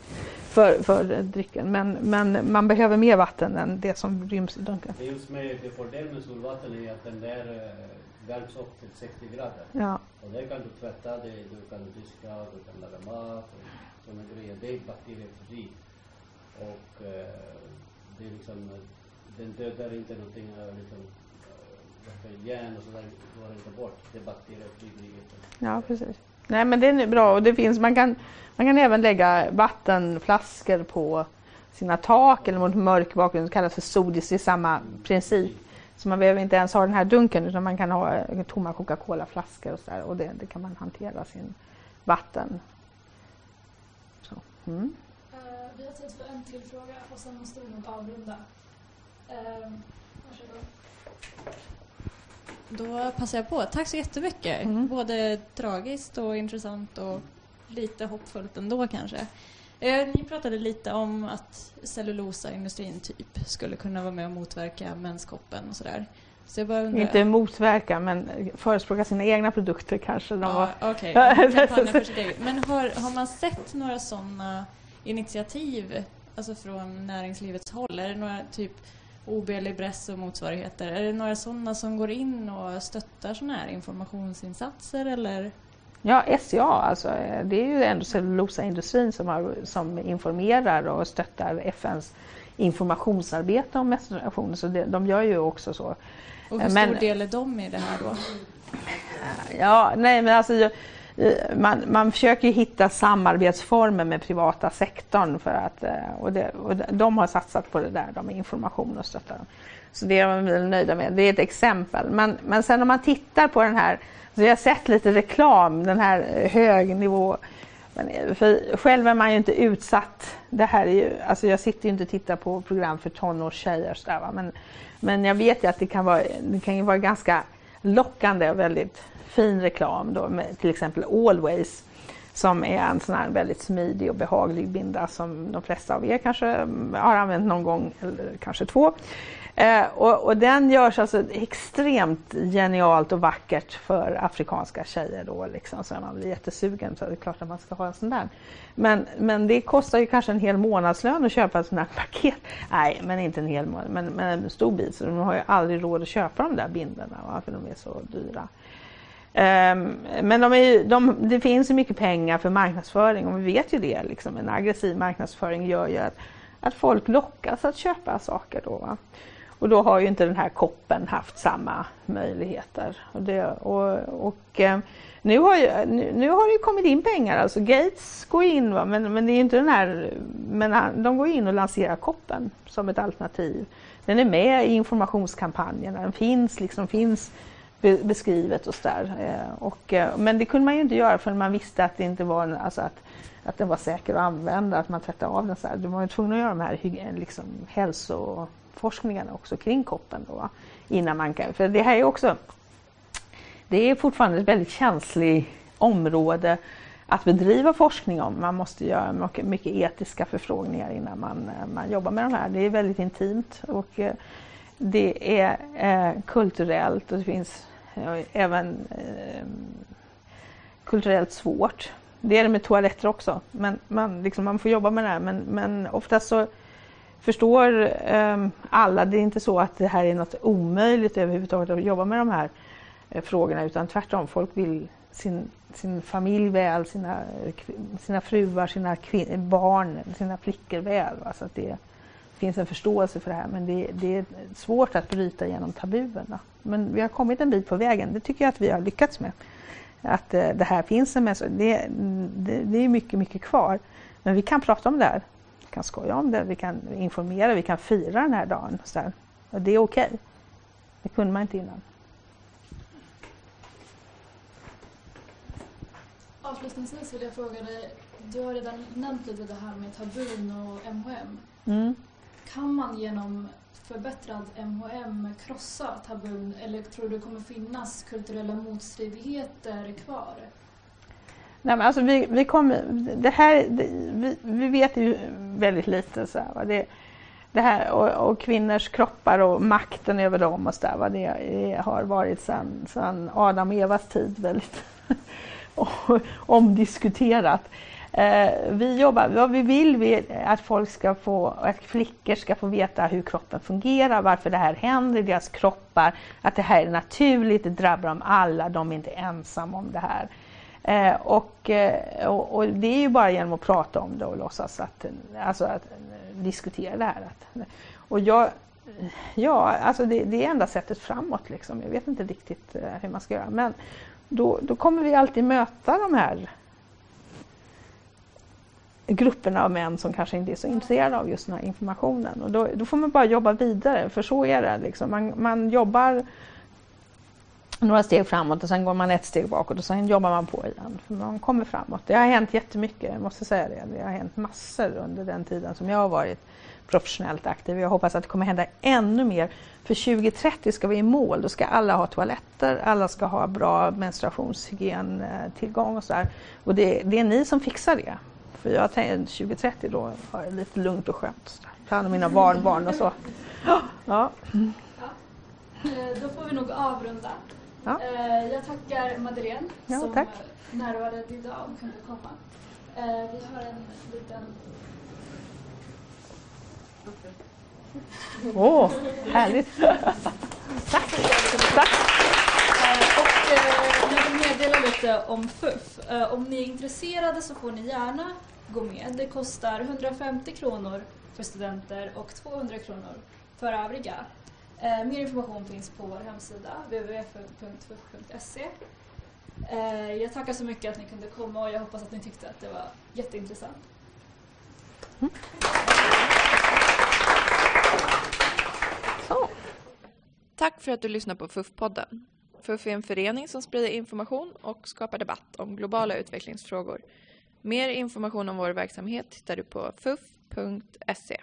för, för drycken. Men, men man behöver mer vatten än det som ryms i dunken. Det just med det fördelen med solvatten är att den där eh, värms upp till 60 grader. Ja. Och där kan du tvätta dig, du kan diska, du kan laga mat och sådana grejer. Det är bakteriefritt. Och eh, det är liksom, den dödar inte någonting, eh, liksom, eh, järn och sådär går inte bort. Det är bakteriefritt. Ja, precis. Nej men det är bra och det finns, man kan, man kan även lägga vattenflaskor på sina tak eller mot mörk bakgrund, det kallas för sodis, det är samma princip. Så man behöver inte ens ha den här dunken utan man kan ha tomma Coca-Cola-flaskor och, så där, och det, det, kan man hantera sin vatten. Så. Mm. Uh, vi har tid för en till fråga och sen måste vi nog avrunda. Uh, varsågod. Då passar jag på. Tack så jättemycket. Mm. Både tragiskt och intressant och lite hoppfullt ändå kanske. Eh, ni pratade lite om att cellulosaindustrin typ skulle kunna vara med och motverka menskoppen och sådär. Så. Inte motverka, men förespråka sina egna produkter kanske. De ja, Okej, okay. Men har, har man sett några sådana initiativ alltså från näringslivets håll? Är det några typ OB Libress och motsvarigheter. Är det några sådana som går in och stöttar sådana här informationsinsatser eller? Ja, SCA, alltså, det är ju ändå cellulosaindustrin som, har, som informerar och stöttar FNs informationsarbete om menstruation, så det, de gör ju också så. Och hur men, stor del är de i det här då? Ja, nej men alltså man, man försöker hitta samarbetsformer med privata sektorn för att, eh, och, det, och de har satsat på det där, de med information och stöttar dem. Så det är de nöjda med. Det är ett exempel. Men, men sen om man tittar på den här, så jag har sett lite reklam, den här hög nivå för själv är man ju inte utsatt. Det här är ju, alltså jag sitter ju inte och tittar på program för tonårstjejer. Men, men jag vet ju att det kan vara, det kan ju vara ganska lockande och väldigt fin reklam då med till exempel Always som är en sån här väldigt smidig och behaglig binda som de flesta av er kanske har använt någon gång eller kanske två. Eh, och, och, den görs alltså extremt genialt och vackert för afrikanska tjejer då liksom, så man blir jättesugen så är det klart att man ska ha en sån där. Men, men det kostar ju kanske en hel månadslön att köpa ett sånt här paket. Nej, men inte en hel månad, men, men en stor bit. Så de har ju aldrig råd att köpa de där bindorna för de är så dyra. Um, men de är, de, det finns ju mycket pengar för marknadsföring och vi vet ju det. Liksom. En aggressiv marknadsföring gör ju att, att folk lockas att köpa saker. Då, va? Och då har ju inte den här koppen haft samma möjligheter. Och, det, och, och eh, nu, har ju, nu, nu, har det kommit in pengar, alltså Gates går in, va? Men, men det är inte den här, men de går in och lanserar koppen som ett alternativ. Den är med i informationskampanjerna, den finns, liksom, finns beskrivet och sådär. Eh, och, eh, men det kunde man ju inte göra förrän man visste att det inte var alltså att, att den var säker att använda, att man tvättade av den så här. Du var ju tvungen att göra de här liksom, hälso forskningen också kring koppen då, innan man kan, för det här är också, det är fortfarande ett väldigt känsligt område att bedriva forskning om. Man måste göra mycket, mycket etiska förfrågningar innan man, eh, man jobbar med de här. Det är väldigt intimt och eh, det är eh, kulturellt och det finns eh, även eh, kulturellt svårt. Det är det med toaletter också, men man, liksom, man får jobba med det här. Men, men oftast så förstår eh, alla, det är inte så att det här är något omöjligt överhuvudtaget att jobba med de här eh, frågorna utan tvärtom, folk vill sin, sin familj väl, sina, sina fruar, sina barn, sina flickor väl. Va? Så att det finns en förståelse för det här men det, det är svårt att bryta genom tabuerna. Men vi har kommit en bit på vägen, det tycker jag att vi har lyckats med. Att eh, det här finns en människa, det, det, det är mycket, mycket kvar. Men vi kan prata om det här kan skoja om det, vi kan informera, vi kan fira den här dagen. Så här. Och det är okej. Okay. Det kunde man inte innan. Avslutningsvis vill jag fråga dig, du har redan nämnt lite det här med tabun och MHM. Mm. Kan man genom förbättrad MHM krossa tabun eller tror du det kommer finnas kulturella motstridigheter kvar? Nej, men alltså vi, vi, kommer, det här, det, vi, vi, vet ju väldigt lite. Så här, det, det här, och, och, kvinnors kroppar och makten över dem och så där, vad det, det har varit sedan, Adam och Evas tid väldigt omdiskuterat. Eh, vi jobbar, vad vi vill vi, att folk ska få, att flickor ska få veta hur kroppen fungerar, varför det här händer i deras kroppar, att det här är naturligt, det drabbar dem alla, de är inte ensamma om det här. Eh, och, eh, och, och, det är ju bara genom att prata om det och låtsas att, alltså att eh, diskutera det här. Att, och jag, ja, alltså det, det är enda sättet framåt liksom. Jag vet inte riktigt eh, hur man ska göra. Men då, då kommer vi alltid möta de här grupperna av män som kanske inte är så intresserade av just den här informationen. Och då, då får man bara jobba vidare, för så är det. Liksom. Man, man jobbar några steg framåt och sen går man ett steg bakåt och sen jobbar man på igen. För man kommer framåt. Det har hänt jättemycket, jag måste säga det. Det har hänt massor under den tiden som jag har varit professionellt aktiv. Jag hoppas att det kommer hända ännu mer. För 2030 ska vi i mål. Då ska alla ha toaletter, alla ska ha bra menstruationshygien, eh, tillgång och sådär. Och det, det, är ni som fixar det. För jag tänker 2030 då har jag lite lugnt och skönt. Ta hand om mina barnbarn och så. Ja. ja. Eh, då får vi nog avrunda. Ja. Eh, jag tackar Madeleine ja, som tack. närvarade idag och kunde komma. Eh, vi har en liten... Åh, oh, härligt! tack! tack. Eh, och jag vill meddela lite om FUF. Om ni är intresserade så får ni gärna gå med. Det kostar 150 kronor för studenter och 200 kronor för övriga. Eh, mer information finns på vår hemsida www.fuff.se. Eh, jag tackar så mycket att ni kunde komma och jag hoppas att ni tyckte att det var jätteintressant. Mm. Tack för att du lyssnar på FUF-podden. FUF är en förening som sprider information och skapar debatt om globala utvecklingsfrågor. Mer information om vår verksamhet hittar du på fuff.se.